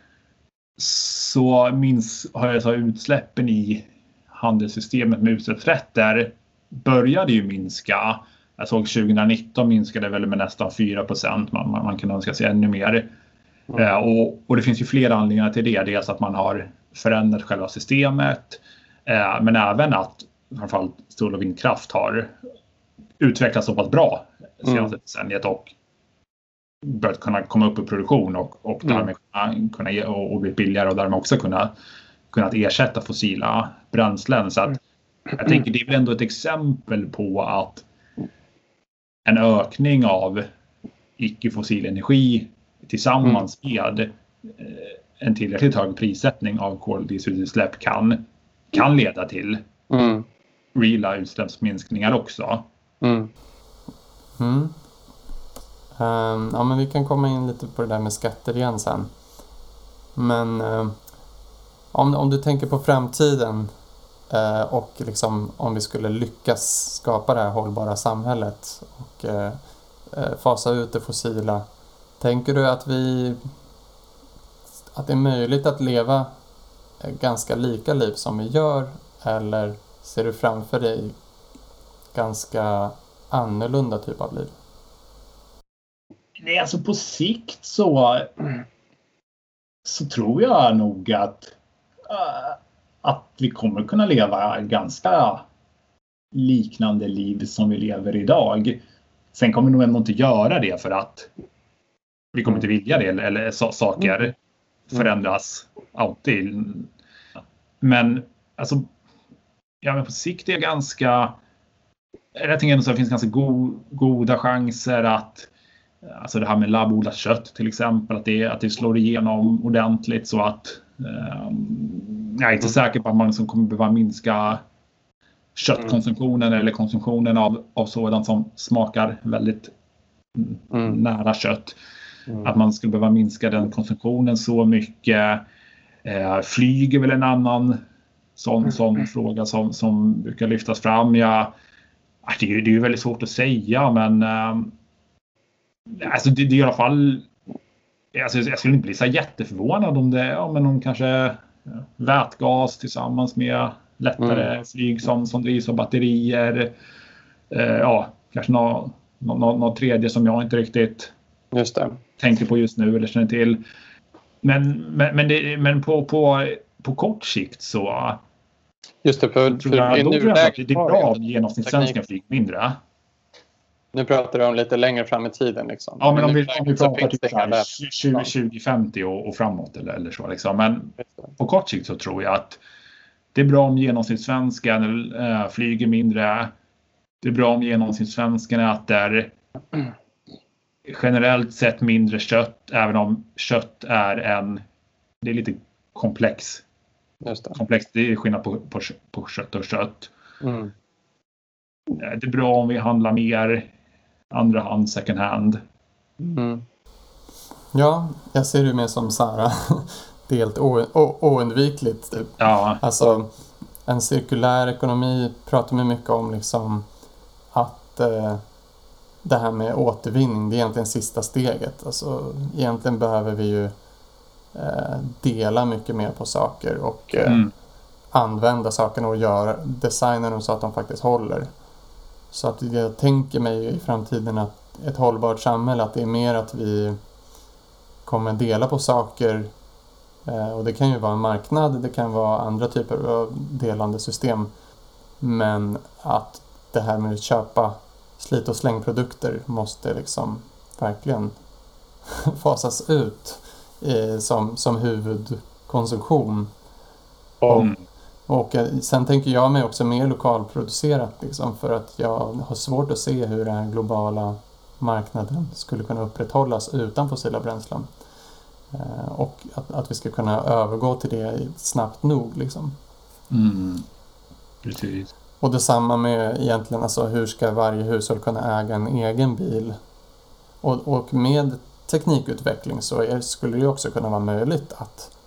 så minns, har jag så utsläppen i handelssystemet med utsläppsrätter började ju minska. Jag såg 2019 minskade väl med nästan 4 procent. Man, man, man kan önska sig ännu mer. Mm. Eh, och, och, det finns ju flera anledningar till det. Dels att man har förändrat själva systemet. Eh, men även att framförallt sol och vindkraft har utvecklats så pass bra senaste mm. decenniet och börjat kunna komma upp i produktion och, och mm. därmed kunna, kunna ge, och, och bli billigare och därmed också kunna kunnat ersätta fossila bränslen. Så att jag tänker det är väl ändå ett exempel på att en ökning av icke-fossil energi tillsammans mm. med eh, en tillräckligt hög prissättning av koldioxidutsläpp kan, kan leda till mm. reala utsläppsminskningar också. Mm. Mm. Um, ja, men vi kan komma in lite på det där med skatter igen sen. Men um, om, om du tänker på framtiden uh, och liksom om vi skulle lyckas skapa det här hållbara samhället och uh, fasa ut det fossila. Tänker du att vi att det är möjligt att leva ganska lika liv som vi gör eller ser du framför dig ganska annorlunda typ av liv? Nej, alltså på sikt så, så tror jag nog att, äh, att vi kommer kunna leva ganska liknande liv som vi lever idag. Sen kommer vi nog ändå inte göra det för att vi kommer inte vilja det eller, så, saker mm. förändras alltid. Men alltså, ja, men på sikt är jag ganska jag tänker ändå att det finns ganska go, goda chanser att Alltså det här med labbodlat kött till exempel, att det, att det slår igenom ordentligt så att eh, jag är inte mm. säker på att man liksom kommer behöva minska köttkonsumtionen mm. eller konsumtionen av, av sådant som smakar väldigt mm. nära kött. Mm. Att man skulle behöva minska den konsumtionen så mycket. Eh, flyg är väl en annan sån, sån mm. fråga som, som brukar lyftas fram. Ja, det, är, det är väldigt svårt att säga men eh, Alltså det, det är i alla fall... Alltså jag skulle inte bli så jätteförvånad om det om någon kanske vätgas tillsammans med lättare mm. flyg som, som drivs av batterier. Eh, ja, kanske något, något, något tredje som jag inte riktigt tänker på just nu eller känner till. Men, men, men, det, men på, på, på kort sikt så Just det, för, för jag, i nuläget det är bra om genomsnittssvensken flyger mindre. Nu pratar du om lite längre fram i tiden. Liksom. Ja, men om vi, om vi pratar typ 2050 och, och, framåt eller, eller så. Liksom. Men på kort sikt så tror jag att det är bra om genomsnittssvensken äh, flyger mindre. Det är bra om genomsnittssvensken äter generellt sett mindre kött, även om kött är en... Det är lite komplex. Just det. Komplext, det är skillnad på, på, på kött och kött. Mm. Det är bra om vi handlar mer andra hand, second hand. Mm. Ja, jag ser det mer som så här, det är helt oundvikligt. Typ. Ja. Alltså, en cirkulär ekonomi pratar man mycket om liksom att eh, det här med återvinning, det är egentligen sista steget. Alltså, egentligen behöver vi ju eh, dela mycket mer på saker och eh, mm. använda sakerna och göra, designa dem så att de faktiskt håller. Så att jag tänker mig i framtiden att ett hållbart samhälle, att det är mer att vi kommer dela på saker eh, och det kan ju vara en marknad, det kan vara andra typer av delande system. Men att det här med att köpa slit och slängprodukter måste liksom verkligen fasas ut eh, som, som huvudkonsumtion. Och, Mm. och eh, sen tänker jag mig också mer lokalproducerat liksom, för att jag har svårt att se hur den här globala marknaden skulle kunna upprätthållas utan fossila bränslen. Eh, och att, att vi ska kunna övergå till det snabbt nog. Liksom. Mm. Precis. Och detsamma med egentligen alltså hur ska varje hushåll kunna äga en egen bil? Och, och med teknikutveckling så är, skulle det också kunna vara möjligt att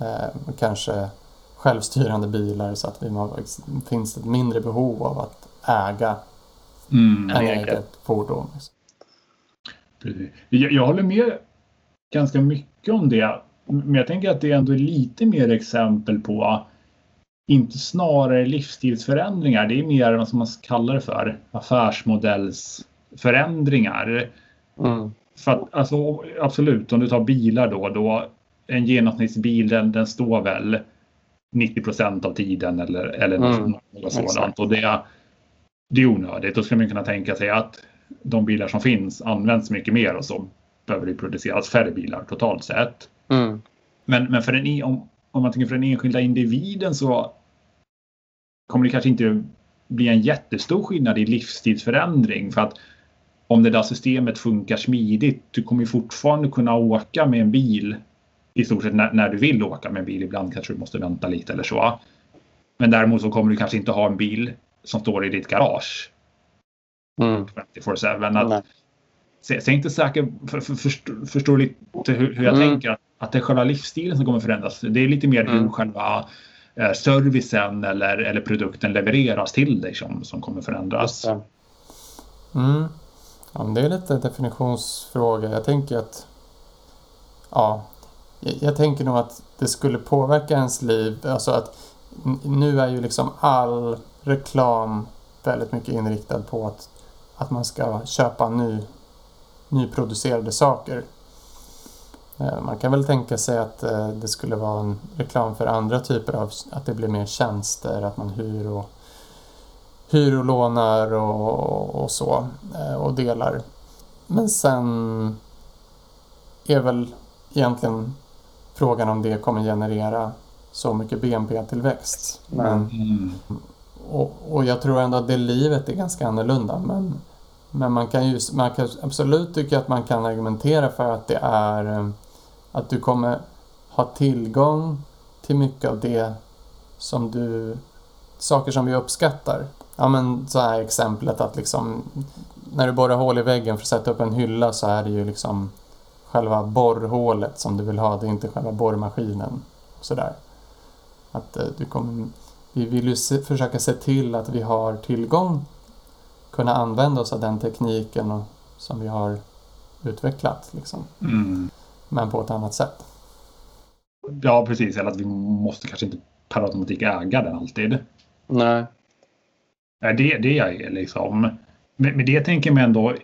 eh, kanske självstyrande bilar så att vi har, finns ett mindre behov av att äga Mm. en eget fordon. liksom. Precis. Jag, jag håller med ganska mycket om det. Men jag tänker att det ändå är lite mer exempel på inte snarare livsstilsförändringar. Det är mer vad som man kallar det för affärsmodellsförändringar. Mm. För att, alltså, absolut, om du tar bilar då, då en genomsnittsbil den, den står väl 90 procent av tiden eller, eller något, Mm, något sådant. exakt. Och det, det är onödigt. Då skulle man kunna tänka sig att de bilar som finns används mycket mer och så behöver det produceras färre bilar totalt sett. Mm. Men, men för den, en- om, om man tänker för den enskilda individen så kommer det kanske inte bli en jättestor skillnad i livsstilsförändring. För att om det där systemet funkar smidigt, du kommer ju fortfarande kunna åka med en bil i stort sett när, när du vill åka med en bil. Ibland kanske du måste vänta lite eller så. Men däremot så kommer du kanske inte ha en bil som står i ditt garage Mm. 24-7. Att, så jag är inte säker, för, för, förstår, förstår lite hur, hur jag Mm. tänker, att, att det är själva livsstilen som kommer förändras. Det är lite mer hur Mm. själva eh, servicen eller, eller produkten levereras till dig som, som kommer förändras. Mm. Ja, men det är lite definitionsfråga. Jag tänker att ja, jag, jag tänker nog att det skulle påverka ens liv. Alltså att nu är ju liksom all reklam väldigt mycket inriktad på att, att man ska köpa ny, nyproducerade saker. Eh, man kan väl tänka sig att eh, det skulle vara en reklam för andra typer av, att det blir mer tjänster, att man hyr och hyr och lånar och, och så eh, och delar. Men sen är väl egentligen frågan om det kommer generera så mycket BNP-tillväxt. Nej. Men, Mm. och, och jag tror ändå att det livet är ganska annorlunda. Men, men man kan ju man kan absolut tycka att man kan argumentera för att det är eh, att du kommer ha tillgång till mycket av det som du saker som vi uppskattar. Ja men så här exemplet att liksom när du borrar hål i väggen för att sätta upp en hylla så är det ju liksom själva borrhålet som du vill ha, det är inte själva borrmaskinen. och Sådär. Att eh, du kommer, vi vill ju se, försöka se till att vi har tillgång, kunna använda oss av den tekniken och, som vi har utvecklat liksom. Mm. Men på ett annat sätt. Ja, precis. Eller att vi måste kanske inte per automatik äga den alltid. Nej. Nej, det, det är liksom. Men, men det tänker man ändå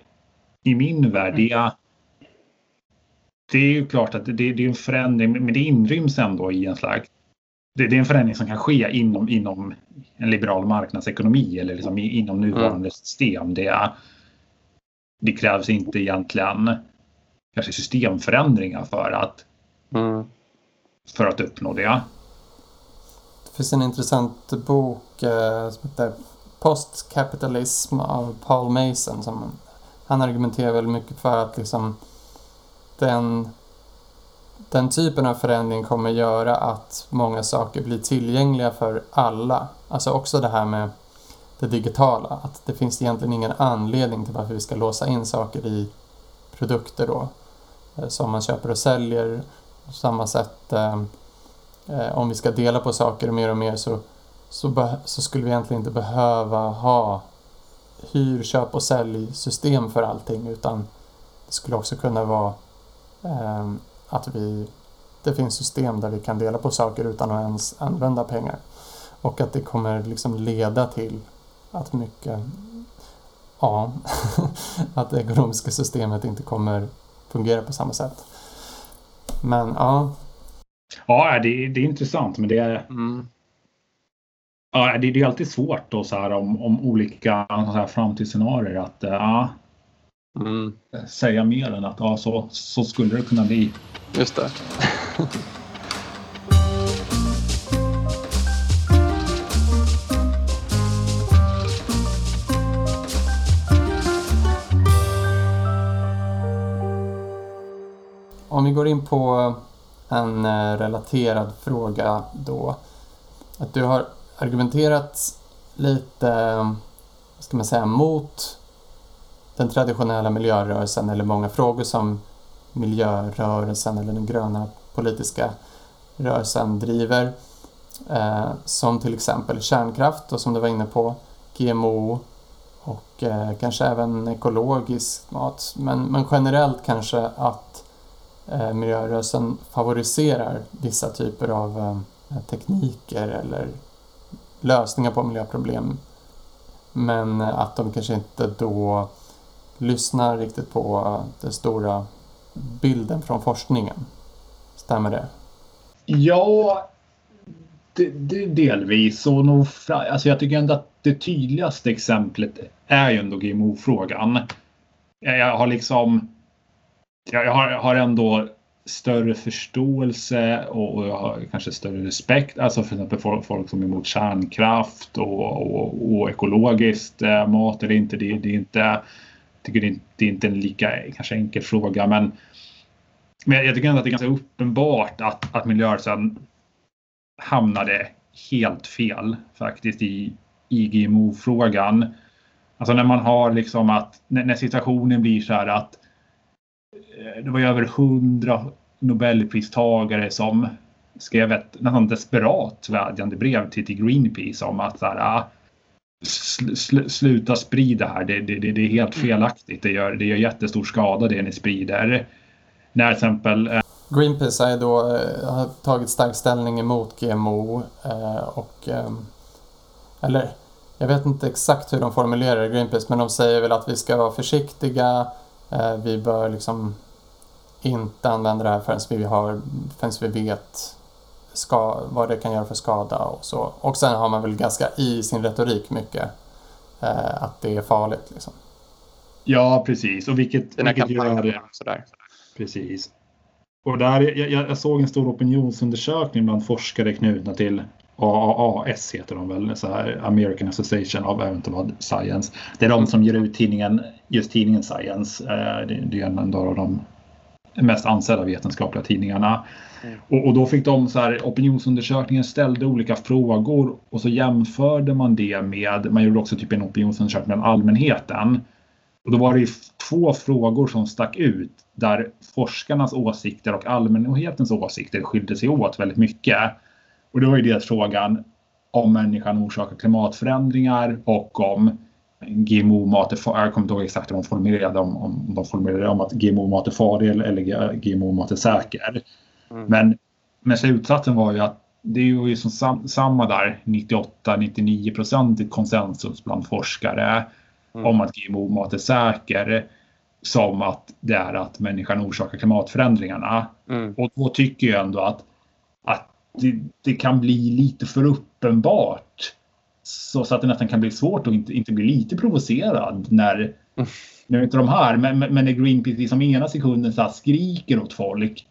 i min värld. Det, det är ju klart att det, det är en förändring, men det inryms ändå i en slags. Det, det är en förändring som kan ske inom, inom en liberal marknadsekonomi eller liksom inom nuvarande system. Det, det krävs inte egentligen kanske systemförändringar för att, Mm. för att uppnå det. Det finns en intressant bok eh, som heter Postkapitalism av Paul Mason. Som, han argumenterar väldigt mycket för att liksom, den, den typen av förändring kommer göra att många saker blir tillgängliga för alla. Alltså också det här med det digitala. Att det finns egentligen ingen anledning till varför vi ska låsa in saker i produkter då. Eh, som man köper och säljer. På samma sätt eh, eh, om vi ska dela på saker mer och mer så, så, så skulle vi egentligen inte behöva ha hyr, köp och säljsystem för allting utan det skulle också kunna vara ehm, att vi det finns system där vi kan dela på saker utan att ens använda pengar. Och att det kommer liksom leda till att mycket ja, att det ekonomiska systemet inte kommer fungera på samma sätt. Men ja, Ja, det, det är intressant, men det är Mm. Ja, det, det är alltid svårt då så här om, om olika så här, framtidsscenarier att eh, ja, Mm, säga mer än att ja, så, så skulle det kunna bli. just det. Om vi går in på en eh, relaterad fråga då. Att du har argumenterat lite, vad ska man säga, mot den traditionella miljörörelsen eller många frågor som miljörörelsen eller den gröna politiska rörelsen driver. Eh, som till exempel kärnkraft och som du var inne på, GMO och eh, kanske även ekologisk mat. Men, men generellt kanske att eh, miljörörelsen favoriserar vissa typer av eh, tekniker eller lösningar på miljöproblem. Men eh, att de kanske inte då lyssnar riktigt på eh, den stora bilden från forskningen. Stämmer det? Ja, det, det, delvis. Och nog, alltså jag tycker ändå att det tydligaste exemplet är ju ändå GMO-frågan. Jag, har liksom... Jag har, jag har ändå större förståelse och, och jag har kanske större respekt. Alltså för exempel folk, folk som är emot kärnkraft och, och, och ekologiskt eh, mat eller inte. Det, det är inte... Tycker det är, det är inte en lika kanske enkel fråga men men jag tycker ändå att det är ganska uppenbart att, att miljörörelsen hamnade helt fel faktiskt i, i GMO-frågan. Alltså när man har liksom att när, när situationen blir så här att det var ju över hundra Nobelpristagare som skrev ett nästan desperat vädjande brev till, till Greenpeace om att så här, ah, sl, sl, sluta sprida här. Det, det, det, det är helt felaktigt. Det gör, det gör jättestor skada det ni sprider. När till exempel eh, Greenpeace är då, eh, har tagit stark ställning emot GMO eh, och eller jag vet inte exakt hur de formulerar Greenpeace men de säger väl att vi ska vara försiktiga. Eh, vi bör liksom inte använda det här förrän vi, har, förrän vi vet ska, vad det kan göra för skada och så. Och sen har man väl ganska i sin retorik mycket eh, att det är farligt liksom. Ja, precis. Och vilket, Dina vilket gör det. sådär. Precis. Och där, jag, jag jag såg en stor opinionsundersökning bland forskare knutna till AAAS heter de väl, så här American Association of Environmental Science. Det är de som ger ut tidningen, just tidningen Science. Eh, Det är en av de mest ansedda vetenskapliga tidningarna. Mm. Och, och då fick de så här, opinionsundersökningen ställde olika frågor och så jämförde man det med, man gjorde också typ en opinionsundersökning bland allmänheten. Och då var det ju två frågor som stack ut där forskarnas åsikter och allmänhetens åsikter skilde sig åt väldigt mycket. Och var ju dels frågan om människan orsakar klimatförändringar och om GMO-mat är farlig. Jag kommer inte ihåg exakt hur de formulerade om, om de formulerade om att GMO-mat är farlig eller, GMO-mat är säker. Mm. Men, men slutsatsen var ju att det är ju som sam, samma där 98-99 procentigt konsensus bland forskare Mm. om att GMO-mat är säker som att det är att människan orsakar klimatförändringarna. Mm. Och då tycker jag ändå att, att det, det kan bli lite för uppenbart. Så, så att det nästan kan bli svårt att inte, inte bli lite provocerad när, Mm. nu är inte de här, men, men när Greenpeace liksom ena sekunden så skriker åt folk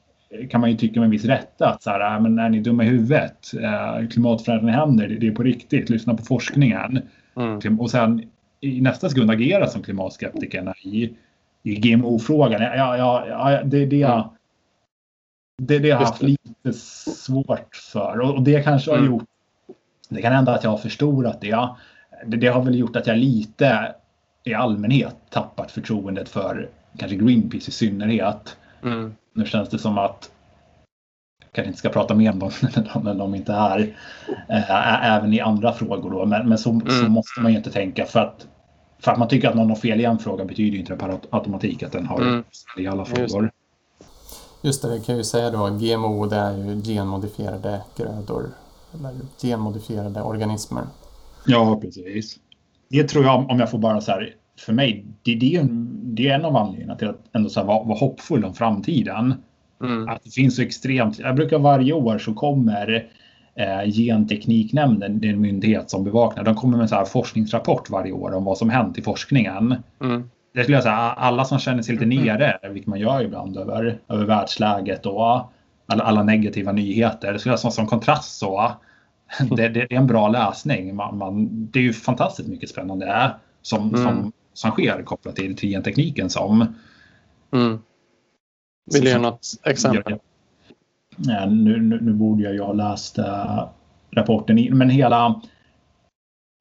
kan man ju tycka med viss rätta att så här, "Äh, men är ni dumma i huvudet? Eh, klimatförändringar händer, det, det är på riktigt, lyssna på forskningen. Mm. Och sen i nästa sekund agera som klimatskeptikerna i, i GMO-frågan. Ja, ja, ja, det, det, Mm. Det, det har jag haft lite svårt för. Och, och det kanske har Mm. gjort... Det kan hända att jag har förstorat det. det. Det har väl gjort att jag lite i allmänhet tappat förtroendet för kanske Greenpeace i synnerhet. Mm. Nu känns det som att jag kanske inte ska prata mer om dem när de, inte är här. Äh, även i andra frågor då. Men, men så, så Mm. måste man ju inte tänka. För att, för att man tycker att någon har fel i en fråga betyder ju inte det per automatik att den har Mm. fel i alla frågor. Just det, vi kan ju säga då GMO det är ju genmodifierade grödor eller genmodifierade organismer. Ja, precis. Det tror jag, om jag får bara så här, för mig, det, det, är, en, det är en av anledningarna till att ändå så här vara, vara hoppfull om framtiden. Mm. Att det finns så extremt, jag brukar varje år så kommer eh, Gentekniknämnden, det är en myndighet som bevakar, de kommer med en så här forskningsrapport varje år om vad som hänt i forskningen. Mm. Det skulle jag säga, alla som känner sig lite nere, vilket man gör ibland över, över världsläget och alla, alla negativa nyheter. Det skulle jag säga som kontrast så, det, det, är en bra läsning. Man, man, det är ju fantastiskt mycket spännande som, mm. som, som sker kopplat till, till gentekniken som... Mm. Vill du ge något exempel? Ja, nu, nu, nu, borde jag ju ha läst äh, rapporten, men hela...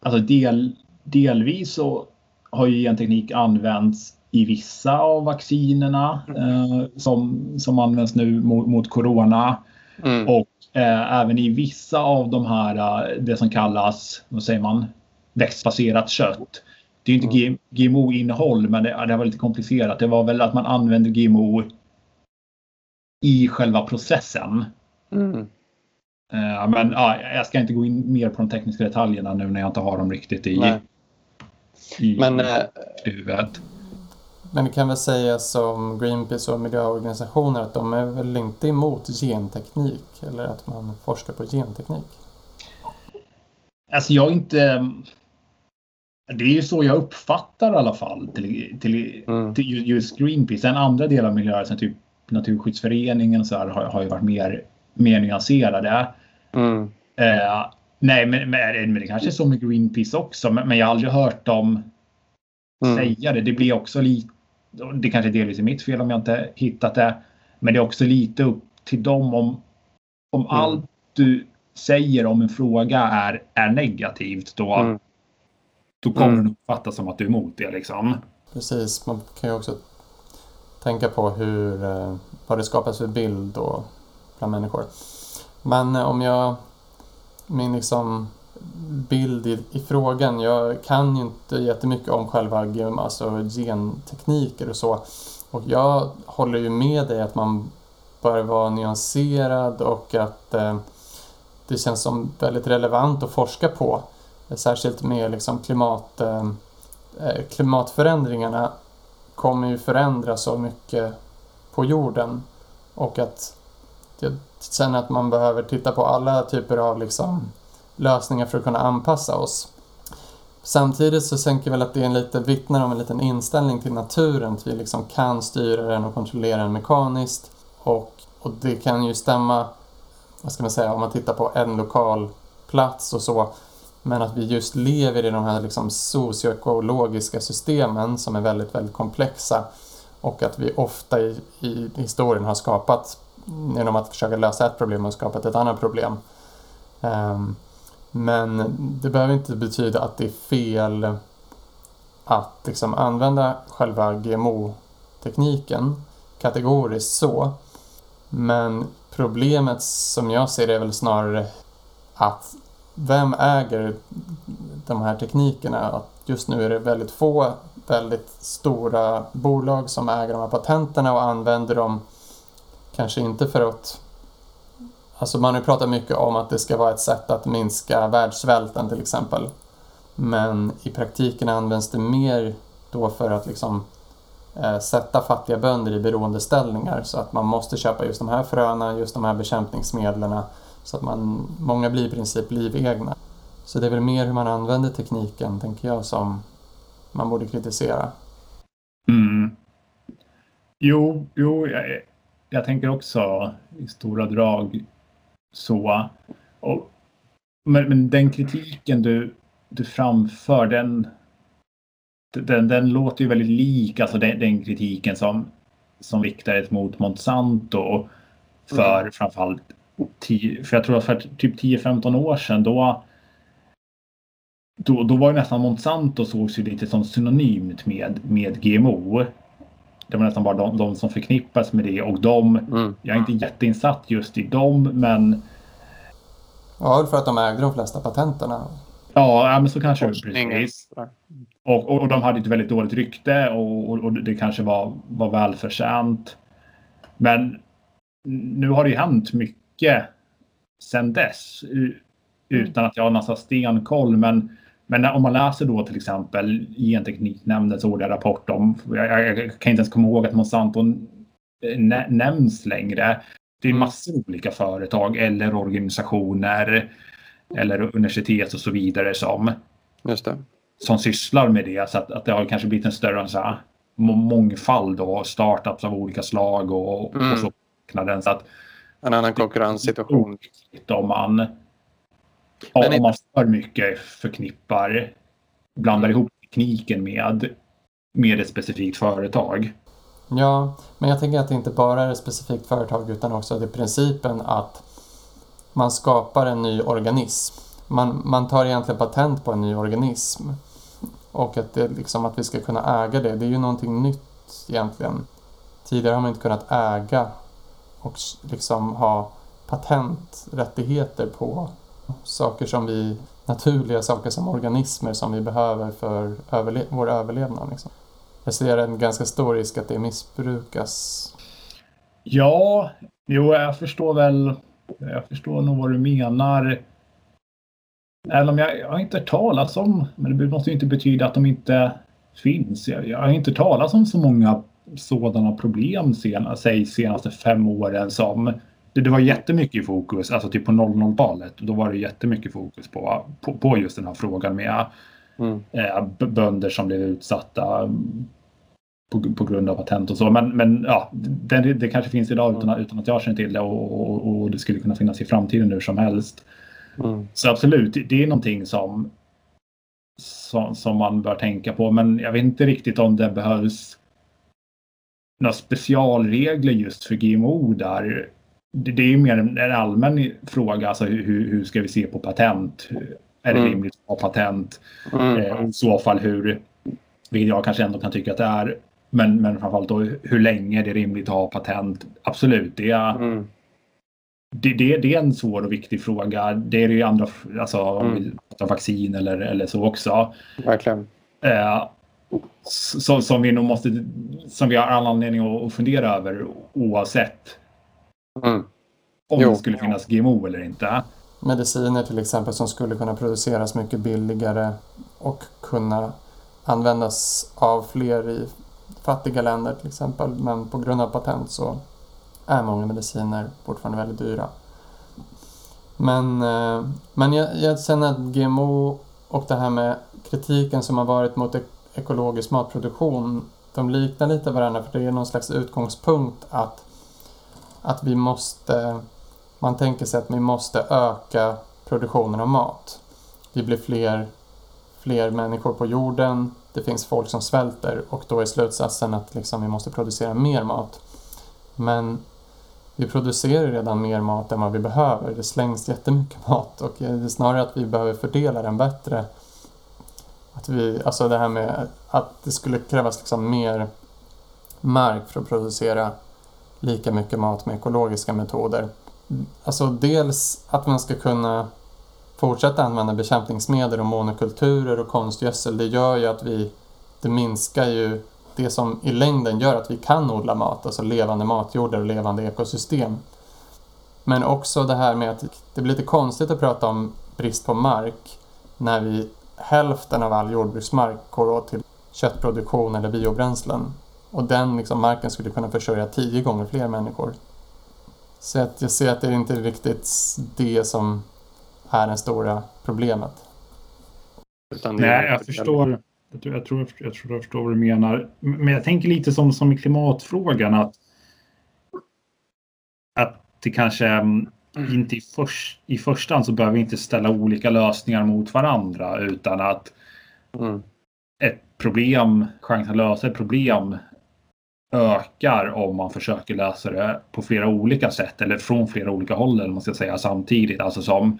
Alltså del, delvis så har ju genteknik använts i vissa av vaccinerna eh, som, som används nu mot, mot corona. Mm. Och eh, även i vissa av de här, eh, det som kallas, vad säger man, växtbaserat kött. Det är inte mm. GMO-innehåll, men det, det var lite komplicerat. Det var väl att man använde GMO i själva processen. Mm. Uh, men uh, jag ska inte gå in mer på de tekniska detaljerna nu när jag inte har dem riktigt i, i, men, i huvudet. Men det kan väl sägas som Greenpeace och miljöorganisationer att de är väl inte emot genteknik eller att man forskar på genteknik? Alltså jag är inte... Det är ju så jag uppfattar i alla fall till, till, mm. till just Greenpeace. En andra del av miljörörelsen, typ Naturskyddsföreningen så här, har, har ju varit mer, mer nyanserade. Mm. Eh, nej, men, men, det kanske är så med Greenpeace också, men, men jag har aldrig hört dem mm. säga det. Det blir också lite det kanske delvis är mitt fel om jag inte hittat det. Men det är också lite upp till dem om, om mm. allt du säger om en fråga är, är negativt då, mm. då kommer mm. det uppfattas som att du är emot det. Liksom. Precis, man kan ju också tänka på hur, eh, vad det skapas för bild då bland människor. Men eh, om jag, min liksom bild i, i, frågan. Jag kan ju inte jättemycket om själva alltså gentekniker och så. Och jag håller ju med dig att man bör vara nyanserad och att eh, det känns som väldigt relevant att forska på. Särskilt med liksom klimat, eh, eh klimatförändringarna kommer ju förändra så mycket på jorden och att det, känner att man behöver titta på alla typer av liksom lösningar för att kunna anpassa oss. Samtidigt så tänker jag väl att det är en lite, vittnar om en liten inställning till naturen, att vi liksom kan styra den och kontrollera den mekaniskt. Och, och det kan ju stämma, vad ska man säga, om man tittar på en lokal plats och så. Men att vi just lever i de här liksom socioekologiska systemen som är väldigt, väldigt komplexa. Och att vi ofta i, i historien har skapat, genom att försöka lösa ett problem, och skapa ett annat problem. Ehm, men det behöver inte betyda att det är fel att liksom använda själva GMO-tekniken kategoriskt så. Men problemet som jag ser det är väl snarare att vem äger de här teknikerna? Att just nu är det väldigt få väldigt stora bolag som äger de här patenterna och använder dem kanske inte för att Alltså man har ju pratat mycket om att det ska vara ett sätt att minska världssvälten till exempel. Men i praktiken används det mer då för att liksom eh, sätta fattiga bönder i beroendeställningar så att man måste köpa just de här fröna, just de här bekämpningsmedlen så att man, många blir i princip livegna. Så det är väl mer hur man använder tekniken, tänker jag, som man borde kritisera. Mm. Jo, jo jag, jag tänker också i stora drag så. Och, men, men den kritiken du, du framför den, den, den låter ju väldigt lik alltså den, den kritiken som, som riktades mot Monsanto för mm. framförallt tio, för jag tror att för typ 10-15 år sedan då då, då var ju nästan Monsanto sågs ju lite som synonymt med, med GMO. Det var nästan bara de, de som förknippas med det och de, mm. jag är inte jätteinsatt just i dem men... Ja, för att de ägde de flesta patenterna. Ja, men så kanske det precis. Och, och, och, de hade ett väldigt dåligt rykte och, och, och det kanske var, var välförtjänt. Men nu har det ju hänt mycket sedan dess utan att jag har nästan stenkoll. Men men om man läser då till exempel Gentekniknämndens årliga rapport om, jag, jag, kan inte ens komma ihåg att Monsanto nämns längre. Det är Mm. massor av olika företag eller organisationer eller universitet och så vidare som, som sysslar med det. Så att, att det har kanske blivit en större så här, må- mångfald och startups av olika slag och, Mm. och så. Så att En annan konkurrenssituation. om man, Men i- om man för mycket förknippar, blandar ihop tekniken med, med ett specifikt företag. Ja, men jag tänker att det inte bara är ett specifikt företag utan också det är principen att man skapar en ny organism. Man, man tar egentligen patent på en ny organism. Och att, det, liksom, att vi ska kunna äga det, det är ju någonting nytt egentligen. Tidigare har man inte kunnat äga och liksom ha patenträttigheter på saker som vi, naturliga saker som organismer som vi behöver för överle- vår överlevnad. Liksom. Jag ser en ganska stor risk att det missbrukas. Ja, jo, jag förstår väl. Jag förstår nog vad du menar. Även om jag, jag har inte hört talas om, men det måste ju inte betyda att de inte finns. Jag, jag har inte hört talas om så många sådana problem sen, säg senaste fem åren som det, det var jättemycket fokus, alltså typ på 00-talet. Då var det jättemycket fokus på, på, på just den här frågan med Mm. eh, bönder som blev utsatta mm, på, på grund av patent och så. Men, men ja, det, det kanske finns idag utan, utan att jag känner till det och, och, och det skulle kunna finnas i framtiden hur som helst. Mm. Så absolut, det är någonting som, som, som man bör tänka på. Men jag vet inte riktigt om det behövs några specialregler just för GMO där. Det, det är ju mer en, en allmän fråga, alltså hur, hur ska vi se på patent? Är det Mm. rimligt att ha patent? Mm. Eh, I så fall hur, vilket jag kanske ändå kan tycka att det är, men, men framförallt då hur länge är det rimligt att ha patent? Absolut, det är, Mm. det, det, det är en svår och viktig fråga. Det är det ju andra, alltså om vi Mm. pratar vaccin eller, eller så också. Verkligen. Eh, så, som vi nog måste, som vi har all anledning att fundera över oavsett Mm. om Jo. det skulle finnas GMO eller inte. Mediciner till exempel som skulle kunna produceras mycket billigare och kunna användas av fler i fattiga länder till exempel. Men på grund av patent så är många mediciner fortfarande väldigt dyra. Men, eh, men jag, jag känner att GMO och det här med kritiken som har varit mot ek- ekologisk matproduktion, de liknar lite varandra för det är någon slags utgångspunkt att, att vi måste, man tänker sig att vi måste öka produktionen av mat. Vi blir fler, fler människor på jorden, det finns folk som svälter och då är slutsatsen att liksom vi måste producera mer mat. Men vi producerar redan mer mat än vad vi behöver. Det slängs jättemycket mat och det är snarare att vi behöver fördela den bättre. Att vi, alltså det här med att det skulle krävas liksom mer mark för att producera lika mycket mat med ekologiska metoder. Alltså dels att man ska kunna fortsätta använda bekämpningsmedel och monokulturer och konstgödsel. Det gör ju att vi, det minskar ju det som i längden gör att vi kan odla mat, alltså levande matjordar och levande ekosystem. Men också det här med att det blir lite konstigt att prata om brist på mark när vi hälften av all jordbruksmark går åt till köttproduktion eller biobränslen. Och den liksom, marken skulle kunna försörja tio gånger fler människor. Så att jag ser att det är inte riktigt det som är det stora problemet. Nej, jag förstår. Jag tror, jag, tror, jag tror jag förstår vad du menar. Men jag tänker lite som, som i klimatfrågan att, att det kanske mm, inte i, först, i första hand så behöver vi inte ställa olika lösningar mot varandra utan att Mm. ett problem, chansen att lösa ett problem ökar om man försöker lösa det på flera olika sätt eller från flera olika håll eller man ska säga samtidigt. Alltså som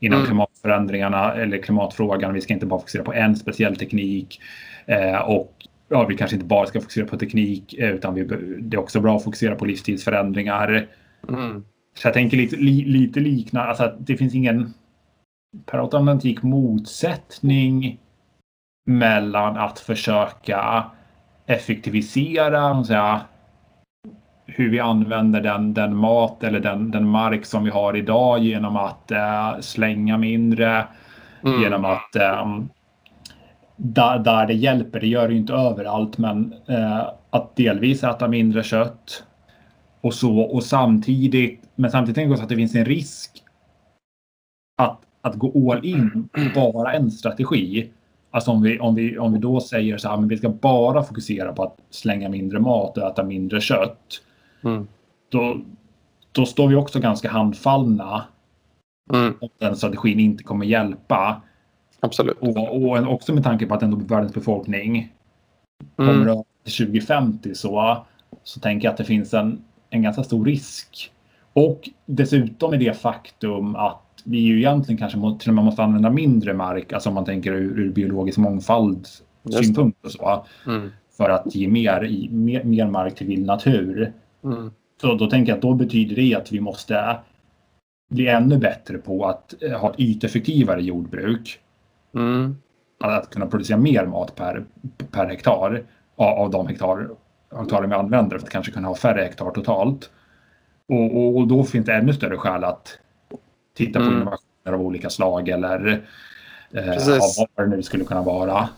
inom Mm. klimatförändringarna eller klimatfrågan. Vi ska inte bara fokusera på en speciell teknik eh, och ja, vi kanske inte bara ska fokusera på teknik eh, utan vi, det är också bra att fokusera på livsstilsförändringar. Mm. Så jag tänker lite, li, lite liknande, alltså att det finns ingen per automatik motsättning mellan att försöka effektivisera säga, hur vi använder den, den mat eller den, den mark som vi har idag genom att eh, slänga mindre, Mm. genom att eh, där, där det hjälper, det gör det ju inte överallt, men eh, att delvis äta mindre kött och så och samtidigt, men samtidigt tänker jag också att det finns en risk att, att gå all in på bara en strategi. Alltså om vi, om vi, om vi då säger så här, men vi ska bara fokusera på att slänga mindre mat och äta mindre kött. Mm. Då, då står vi också ganska handfallna Mm. om den strategin inte kommer hjälpa. Absolut. Och, och också med tanke på att ändå världens befolkning kommer Mm. över till 2050 så, så tänker jag att det finns en, en ganska stor risk. Och dessutom är det faktum att vi ju egentligen kanske må, till och med måste använda mindre mark, alltså om man tänker ur, ur biologisk mångfald synpunkt och så, Mm. för att ge mer, mer, mer mark till vild natur. Mm. Så då tänker jag att då betyder det att vi måste bli ännu bättre på att eh, ha ett yteffektivare jordbruk. Mm. Att kunna producera mer mat per, per hektar av, av de hektar, hektar vi använder för att kanske kunna ha färre hektar totalt. Och, och, och då finns det ännu större skäl att titta på Mm. innovationer av olika slag eller eh, vad det nu skulle kunna vara.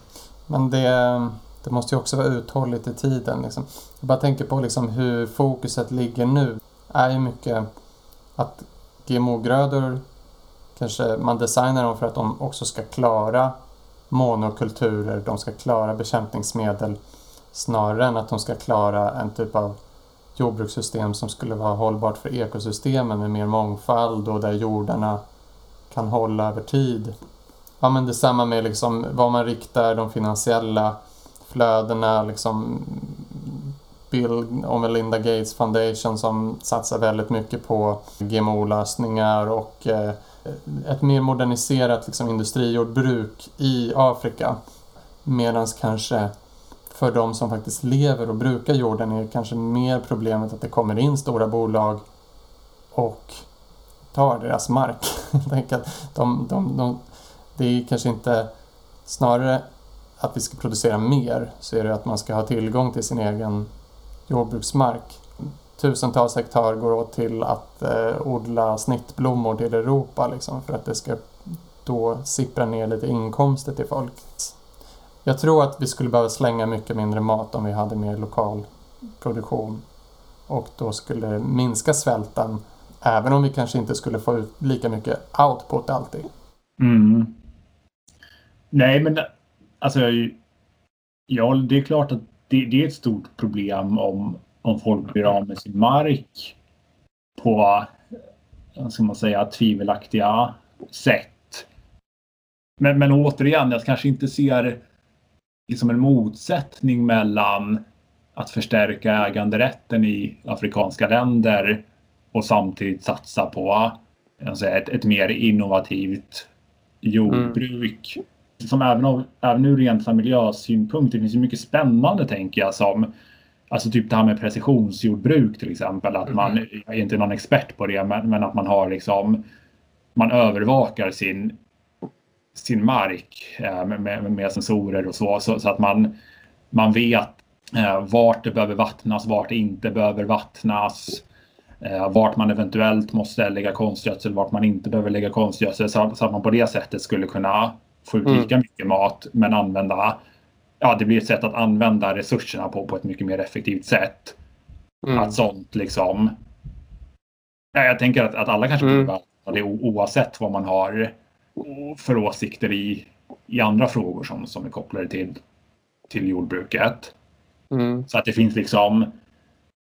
Men det, det måste ju också vara uthålligt i tiden. Liksom. Jag bara tänker på liksom hur fokuset ligger nu. är ju mycket att GMO-grödor kanske man designar dem för att de också ska klara monokulturer, de ska klara bekämpningsmedel snarare än att de ska klara en typ av jordbrukssystem som skulle vara hållbart för ekosystemen med mer mångfald och där jordarna kan hålla över tid. Ja men detsamma med liksom vad man riktar de finansiella flödena liksom Bill och Melinda Gates Foundation som satsar väldigt mycket på GMO-lösningar och eh, ett mer moderniserat liksom, industrijordbruk i Afrika. Medan kanske för de som faktiskt lever och brukar jorden är kanske mer problemet att det kommer in stora bolag och tar deras mark. Att de, de, de, det är kanske inte snarare att vi ska producera mer så är det att man ska ha tillgång till sin egen jordbruksmark. Tusentals hektar går åt till att eh, odla snittblommor till Europa liksom, för att det ska då sippra ner lite inkomster till folk. Jag tror att vi skulle behöva slänga mycket mindre mat om vi hade mer lokal produktion. Och då skulle det minska svälten även om vi kanske inte skulle få ut lika mycket output alltid. Mm. Nej, men alltså, ja, det är klart att det, det är ett stort problem om, om folk blir av med sin mark på, vad ska man säga, tvivelaktiga sätt. Men, men återigen, jag kanske inte ser liksom en motsättning mellan att förstärka äganderätten i afrikanska länder och samtidigt satsa på säga, ett, ett mer innovativt jordbruk. Som även, av, även ur rent miljösynpunkt, det finns ju mycket spännande tänker jag som Alltså typ det här med precisionsjordbruk till exempel. Att man, jag är inte någon expert på det, men, men att man har liksom Man övervakar sin sin mark eh, med, med, med sensorer och så, så, så att man man vet eh, vart det behöver vattnas, vart det inte behöver vattnas. Eh, vart man eventuellt måste lägga konstgödsel, vart man inte behöver lägga konstgödsel. Så, så att man på det sättet skulle kunna få ut Mm. lika mycket mat men använda Ja, det blir ett sätt att använda resurserna på, på ett mycket mer effektivt sätt. Mm. Att sånt liksom... Ja, jag tänker att, att alla kanske Mm. borde det oavsett vad man har för åsikter i, i andra frågor som, som är kopplade till, till jordbruket. Mm. Så att det finns liksom...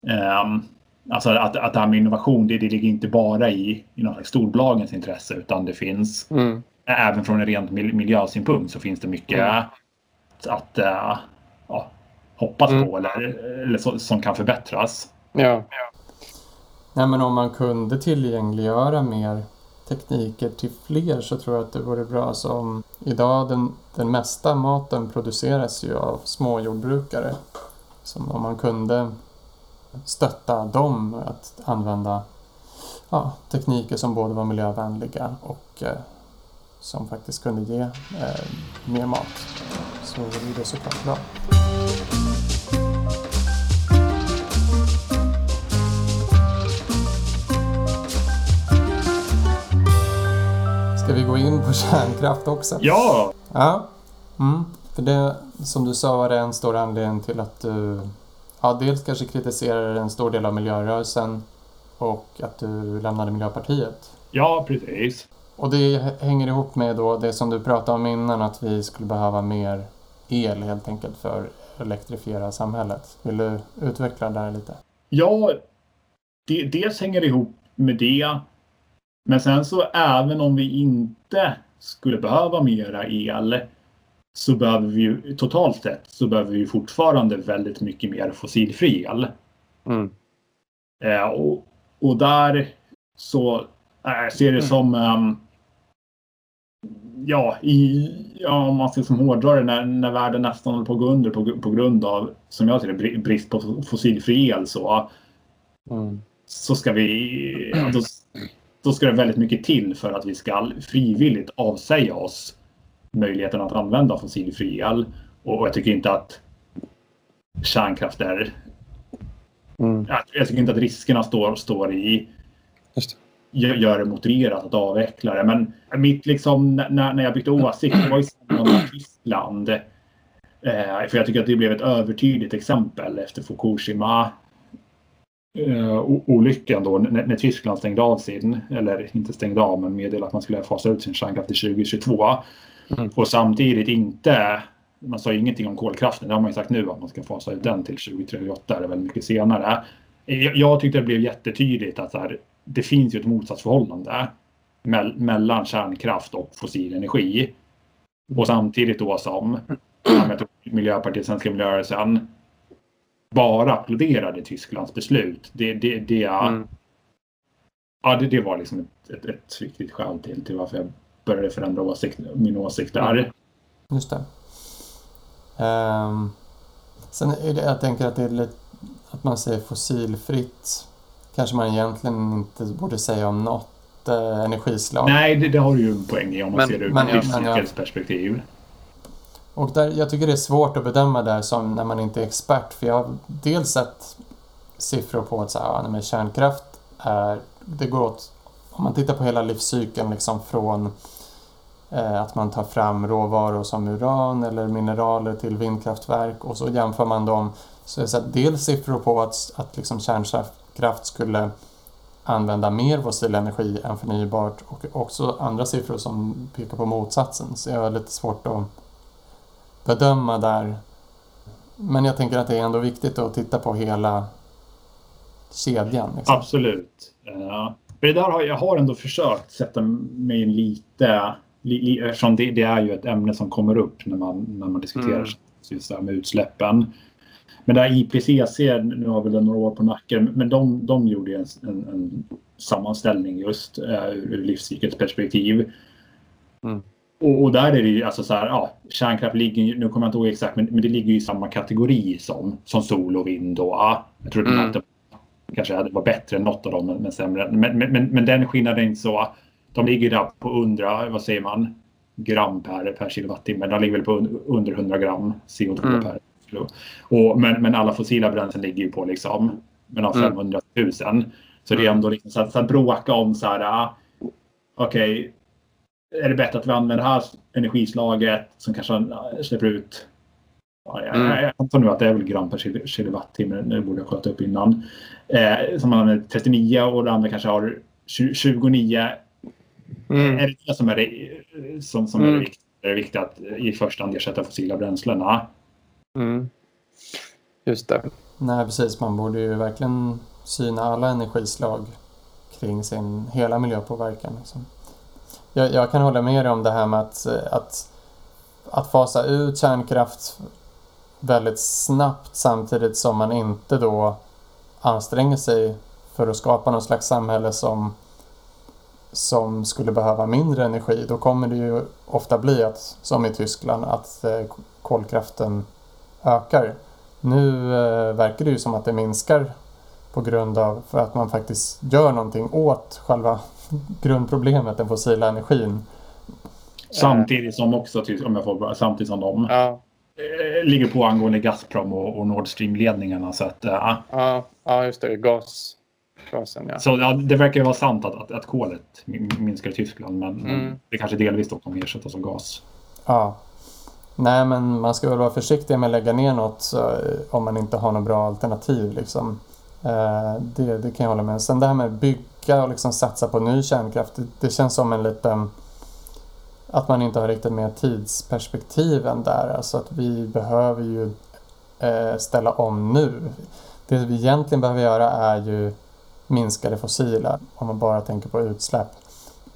ehm, alltså att, att det här med innovation, det, det ligger inte bara i, i någon slags storbolagens intresse utan det finns Mm. även från en rent mil- miljösynpunkt så finns det mycket Mm. att eh, ja, hoppas Mm. på eller, eller så, som kan förbättras. Ja. Nej, men om man kunde tillgängliggöra mer tekniker till fler så tror jag att det vore bra. Alltså, som idag, den, den mesta maten produceras ju av småjordbrukare. Som om man kunde stötta dem att använda ja, tekniker som både var miljövänliga och eh, som faktiskt kunde ge eh, mer mat så vore det såklart bra. Ska vi gå in på kärnkraft också? Ja, Ja. Mm. För det, som du sa var det en stor anledning till att du ja, dels kanske kritiserar en stor del av miljörörelsen och att du lämnade Miljöpartiet. Ja, precis. Och det hänger ihop med då det som du pratade om innan, att vi skulle behöva mer el helt enkelt för att elektrifiera samhället. Vill du utveckla det här lite? Ja, det, dels hänger det ihop med det. Men sen så även om vi inte skulle behöva mera el så behöver vi ju totalt sett så behöver vi fortfarande väldigt mycket mer fossilfri el. Mm. Eh, och, och där så äh, ser det som um, ja, i, ja, om man ska som hårdra det, när, när världen nästan håller på att gå under på, på grund av, som jag ser det, brist på fossilfri el så, Mm. så ska vi, ja, då, då ska det väldigt mycket till för att vi ska frivilligt avsäga oss möjligheten att använda fossilfri el. Och jag tycker inte att kärnkraft är... Mm. Jag, tycker inte att riskerna står, står i Just gör det motiverat att avveckla det. Men mitt liksom, när, när jag bytte åsikt, det var i samband med Tyskland. Eh, för jag tycker att det blev ett övertydligt exempel efter Fukushima eh, olyckan då när, när Tyskland stängde av sin, eller inte stängde av, men meddelade att man skulle fasa ut sin kärnkraft till 2022. Mm. Och samtidigt inte, man sa ingenting om kolkraften, det har man ju sagt nu att man ska fasa ut den till 2038 eller väldigt mycket senare. Jag, jag tyckte det blev jättetydligt att här, det finns ju ett motsatsförhållande mell- mellan kärnkraft och fossil energi. Och samtidigt då som tror Miljöpartiet, Svenska miljörörelsen bara applåderade Tysklands beslut. Det, det, det, Mm. ja, det, det var liksom ett, ett, ett viktigt skäl till, till varför jag började förändra åsikt, min åsikt där. Just det. Ehm, sen är det, jag tänker att det är lite, att man säger fossilfritt kanske man egentligen inte borde säga om något eh, energislag. Nej, det, det har du ju en poäng i om man Men- ser det ur ett livscykelperspektiv. Och där, jag tycker det är svårt att bedöma där som när man inte är expert. För jag har dels sett siffror på att så här, ja, kärnkraft är... Det går åt... Om man tittar på hela livscykeln liksom från eh, att man tar fram råvaror som uran eller mineraler till vindkraftverk och så jämför man dem. Så jag har sett dels siffror på att, att liksom kärnkraft skulle använda mer fossil energi än förnybart och också andra siffror som pekar på motsatsen. Så jag har lite svårt att bedöma där. Men jag tänker att det är ändå viktigt att titta på hela kedjan. Liksom. Absolut. Uh, det där har, jag har ändå försökt sätta mig in lite, li, eftersom det, det är ju ett ämne som kommer upp när man, när man diskuterar Mm. just det här med utsläppen. Men det här IPCC, nu har vi väl några år på nacken, men de, de gjorde en, en, en sammanställning just uh, ur, ur livscykelperspektiv. Mm. Och, och där är det ju alltså så här, ja, kärnkraft ligger nu kommer jag inte ihåg exakt, men, men det ligger ju i samma kategori som, som sol och vind och ja, jag tror Mm. att det kanske hade- var bättre än något av dem, men, men sämre. Men, men, men, den skillnaden är inte så. De ligger där på under, vad säger man, gram per, per kilowattimme. De ligger väl på un, under 100 gram CO2 Mm. per kilo. Och, men, men alla fossila bränslen ligger ju på liksom mellan Mm. 500 000. Så det är Mm. ändå liksom så att, så att bråka om så här, okej, är det bättre att vi använder det här energislaget som kanske släpper ut Ja, jag, Mm. jag, antar nu att det är väl gram per kil- kilowattimme. Det borde jag sköta upp innan. Eh, som man använder 39 och det andra kanske har 20, 29. Mm. Är det det som är det, som, som är det Mm. viktiga? Är det viktigt att i första hand ersätta fossila bränslena? Mm. Just det. Nej, precis. Man borde ju verkligen syna alla energislag kring sin hela miljöpåverkan. Liksom. Jag, jag kan hålla med dig om det här med att, eh, att, att fasa ut kärnkraft väldigt snabbt samtidigt som man inte då anstränger sig för att skapa någon slags samhälle som, som skulle behöva mindre energi. Då kommer det ju ofta bli att, som i Tyskland, att eh, kolkraften ökar. Nu eh, verkar det ju som att det minskar på grund av för att man faktiskt gör någonting åt själva grundproblemet, den fossila energin. Samtidigt som också, typ, om jag får, samtidigt som de Ja, eh, ligger på angående Gazprom och, och Nord Stream-ledningarna. Så, att, eh, ja, ja just det. Gas. Gasen, ja. så ja, det verkar ju vara sant att, att, att kolet min- minskar i Tyskland. Men, Mm. det kanske delvis då kommer ersättas av gas. Ja. Nej, men man ska väl vara försiktig med att lägga ner något så, om man inte har något bra alternativ. Liksom. Eh, det, det kan jag hålla med Sen det här med att backa och liksom satsa på ny kärnkraft, det, det känns som en liten... Att man inte har riktigt med tidsperspektiven där. Alltså att vi behöver ju eh, ställa om nu. Det vi egentligen behöver göra är ju minska det fossila om man bara tänker på utsläpp.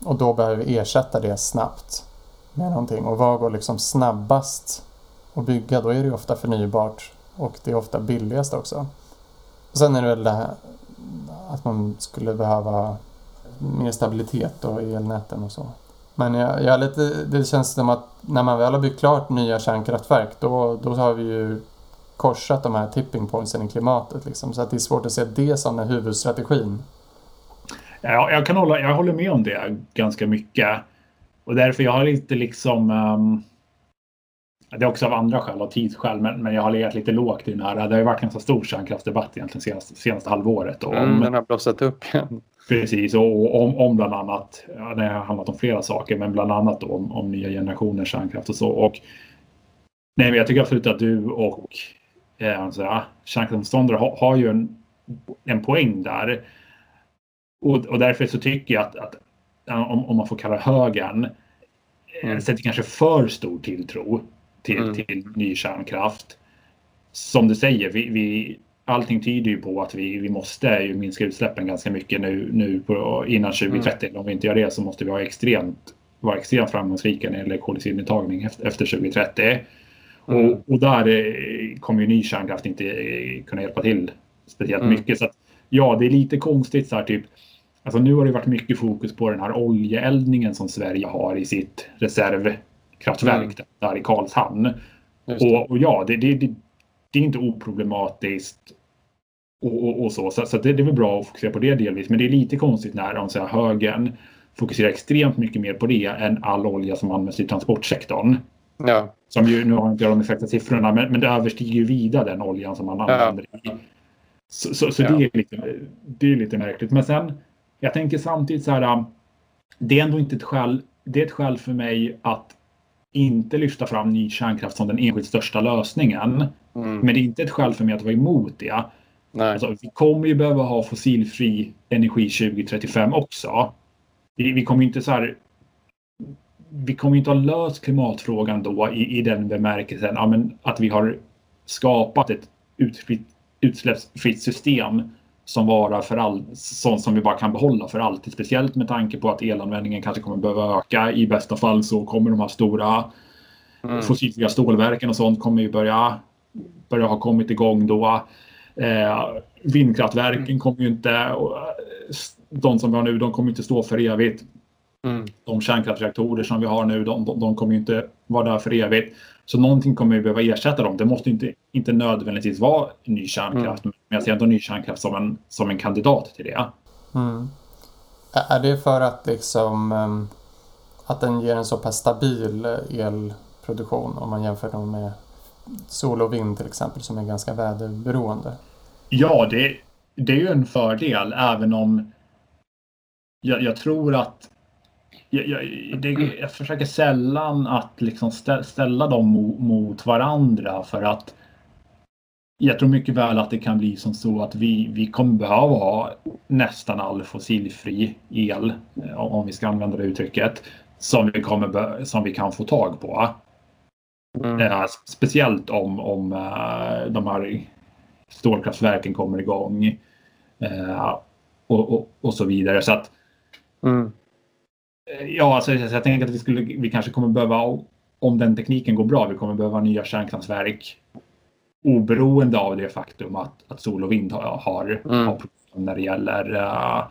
Och då behöver vi ersätta det snabbt med någonting. Och vad går liksom snabbast att bygga? Då är det ju ofta förnybart och det är ofta billigast också. Och sen är det väl det här att man skulle behöva mer stabilitet och i elnäten och så. Men jag, jag lite, det känns som att när man väl har byggt klart nya kärnkraftverk då, då har vi ju korsat de här tipping pointsen i klimatet. Liksom. Så att det är svårt att se det som den huvudstrategin. Ja, jag, kan hålla, jag håller med om det ganska mycket. Och därför jag har lite liksom... Um, det är också av andra skäl, av tidsskäl, men, men jag har legat lite lågt i den här. Det har ju varit en ganska stor kärnkraftsdebatt egentligen senaste, senaste halvåret. Och mm, den har blossat upp igen. Precis, och om, om bland annat, ja, det har handlat om flera saker, men bland annat om, om nya generationer kärnkraft och så. Och, nej, men jag tycker absolut att du och eh, alltså, kärnkraftsmotståndare har, har ju en, en poäng där. Och, och därför så tycker jag att, att om, om man får kalla högern, eh, mm. sätter kanske för stor tilltro till, mm. till ny kärnkraft. Som du säger, vi, vi, allting tyder ju på att vi, vi måste minska utsläppen ganska mycket nu, nu på, innan 2030. Mm. Om vi inte gör det så måste vi vara extremt, vara extremt framgångsrika när det gäller koldioxidintagning efter, efter 2030. Mm. Och, och, där eh, kommer ju ny kärnkraft inte eh, kunna hjälpa till speciellt mm. mycket. Så att, ja, det är lite konstigt så här typ. Alltså nu har det varit mycket fokus på den här oljeeldningen som Sverige har i sitt reservkraftverk mm. där i Karlshamn. Och, och, ja, det, det, det, det, är inte oproblematiskt och, och, och så. Så, så det, är väl bra att fokusera på det delvis. Men det är lite konstigt när om säger, högern fokuserar extremt mycket mer på det än all olja som används i transportsektorn. Ja. Som ju, nu har inte jag de exakta siffrorna, men, men det överstiger ju vida den oljan som man använder. Ja. Så, så, så ja. det, är lite, det är lite märkligt. Men sen, jag tänker samtidigt så här, det är ändå inte ett skäl, det är ett skäl för mig att inte lyfta fram ny kärnkraft som den enskilt största lösningen. Mm. Men det är inte ett skäl för mig att vara emot det. Alltså, vi kommer ju behöva ha fossilfri energi 2035 också. Vi, vi kommer inte så här vi kommer inte ha löst klimatfrågan då i, i den bemärkelsen ja, att vi har skapat ett utsläppsfritt system som varar för all, sånt som vi bara kan behålla för alltid. Speciellt med tanke på att elanvändningen kanske kommer behöva öka. I bästa fall så kommer de här stora mm. fossilfria stålverken och sånt kommer ju börja, börja ha kommit igång då. Eh, vindkraftverken mm. kommer ju inte, och, de som vi har nu, de kommer inte stå för evigt. Mm. De kärnkraftsreaktorer som vi har nu, de, de, de, kommer inte vara där för evigt. Så någonting kommer vi behöva ersätta dem. Det måste inte, inte nödvändigtvis vara ny kärnkraft, mm. men jag ser ändå ny kärnkraft som en, som en kandidat till det. Mm. Är det för att liksom um, att den ger en så pass stabil elproduktion om man jämför dem med sol och vind till exempel som är ganska väderberoende? Ja, det, det är ju en fördel även om jag, jag tror att jag, jag, det, jag försöker sällan att liksom ställa dem mot, mot varandra för att jag tror mycket väl att det kan bli som så att vi, vi kommer behöva ha nästan all fossilfri el, eh, om vi ska använda det uttrycket, som vi, kommer, som vi kan få tag på. Mm. Eh, speciellt om, om uh, de här stålkraftverken kommer igång och, och, och, så vidare. Så att mm. Eh, ja, alltså, jag tänker att vi, skulle, vi kanske kommer behöva, om den tekniken går bra, vi kommer behöva nya kärnkraftverk oberoende av det faktum att, att sol och vind har, har, mm. problem när det gäller uh,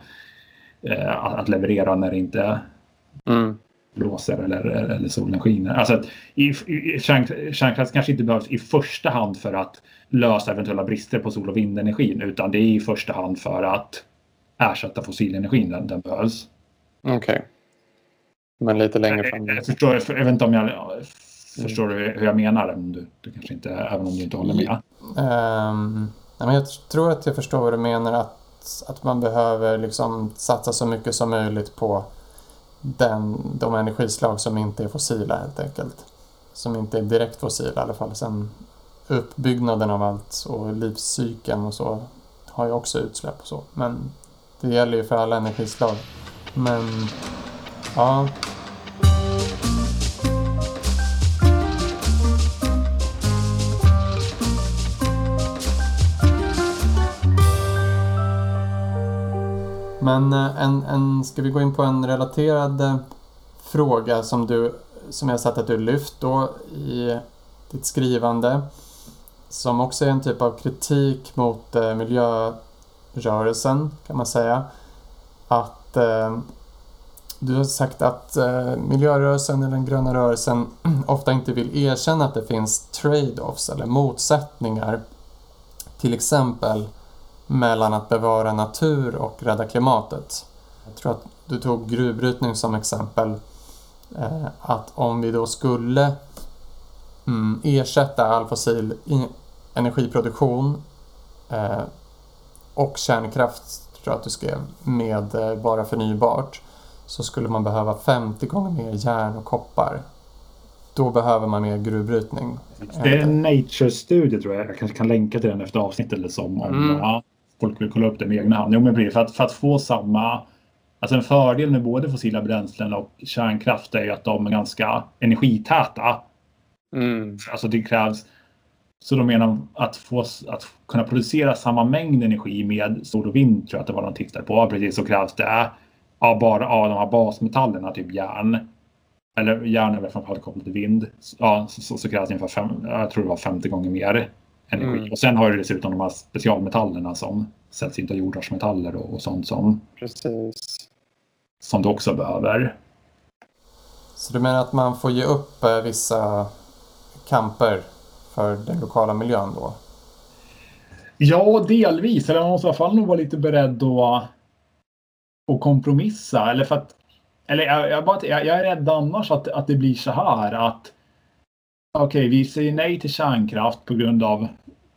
uh, att leverera när det inte mm. blåser eller, eller solen skiner. Alltså att i, i, kärn, kärnkraft kanske inte behövs i första hand för att lösa eventuella brister på sol och vindenergin utan det är i första hand för att ersätta fossilenergin den, den behövs. Okej. Okay. Men lite längre fram. Jag, förstår, jag vet inte om jag förstår du hur jag menar. Du, du kanske inte, även om du inte håller med. Um, men jag tror att jag förstår vad du menar. Att, att man behöver liksom satsa så mycket som möjligt på den, de energislag som inte är fossila helt enkelt. som inte är direkt fossil i alla fall. Sen uppbyggnaden av allt och livscykeln och så har ju också utsläpp och så. Men det gäller ju för alla energislag. Men ja. Men eh, en, en, ska vi gå in på en relaterad eh, fråga som, du, som jag sett att du lyft då i ditt skrivande. Som också är en typ av kritik mot eh, miljörörelsen kan man säga. Att eh, du har sagt att eh, miljörörelsen eller den gröna rörelsen ofta inte vill erkänna att det finns trade-offs eller motsättningar. Till exempel mellan att bevara natur och rädda klimatet. Jag tror att du tog gruvbrytning som exempel. Eh, att om vi då skulle mm, ersätta all fossil energiproduktion eh, och kärnkraft, tror jag att du skrev, med eh, bara förnybart så skulle man behöva 50 gånger mer järn och koppar. Då behöver man mer gruvbrytning. Det är en Nature-studie tror jag. Jag kanske kan länka till den efter avsnittet eller som om mm. ja, folk vill kolla upp det med egna hand. Jo, men för att, för att få samma Alltså en fördel med både fossila bränslen och kärnkraft är ju att de är ganska energitäta. Mm. Alltså det krävs så de menar att, få, att kunna producera samma mängd energi med sol och vind tror jag att det var de tittade på. Precis så krävs det ja, bara av de här basmetallerna, typ järn. Eller järn är väl framförallt kopplat till vind. Ja, så, så krävs det ungefär fem, jag tror det var 50 gånger mer energi. Mm. Och sen har du dessutom de här specialmetallerna som sätts inte av jordartsmetaller och, och sånt som, Precis. som du också behöver. Så du menar att man får ge upp eh, vissa kamper för den lokala miljön då? Ja, delvis. Eller man måste i alla fall nog vara lite beredd att, att kompromissa. Eller för att, eller jag, jag, bara, jag, jag är rädd annars att, att det blir så här att okej, okay, vi säger nej till kärnkraft på grund av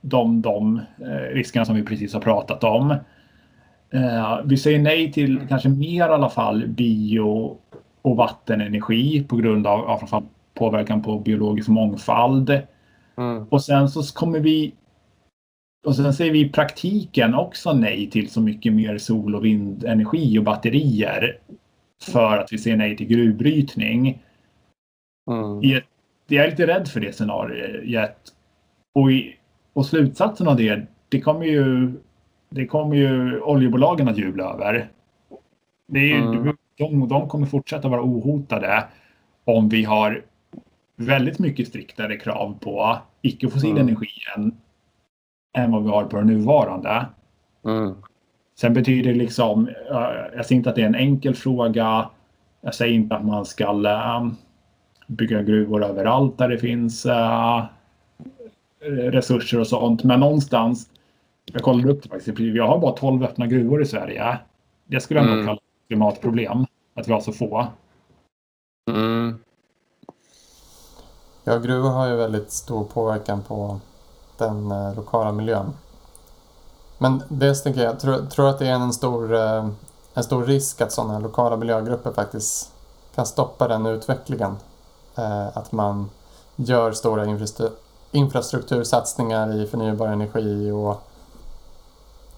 de, de eh, riskerna som vi precis har pratat om. Eh, vi säger nej till kanske mer i alla fall bio och vattenenergi på grund av, av påverkan på biologisk mångfald. Mm. Och sen så kommer vi och sen säger vi i praktiken också nej till så mycket mer sol och vindenergi och batterier. För att vi säger nej till gruvbrytning. Mm. jag är lite rädd för det scenariet. Och, i, och slutsatsen av det, det kommer ju, det kommer ju oljebolagen att jubla över. Det är, mm. de, de kommer fortsätta vara ohotade om vi har väldigt mycket striktare krav på icke-fossil mm. energi än, än vad vi har på den nuvarande. Mm. Sen betyder det liksom, jag säger inte att det är en enkel fråga. Jag säger inte att man ska um, bygga gruvor överallt där det finns uh, resurser och sånt. Men någonstans, jag kollade upp det faktiskt, vi har bara 12 öppna gruvor i Sverige. Det skulle jag mm. kalla klimatproblem, att vi har så få. Mm. Ja, gruvor har ju väldigt stor påverkan på den eh, lokala miljön. Men dels tänker jag, tror, tror att det är en stor, eh, en stor risk att sådana lokala miljögrupper faktiskt kan stoppa den utvecklingen. Eh, att man gör stora infrastruktursatsningar i förnybar energi och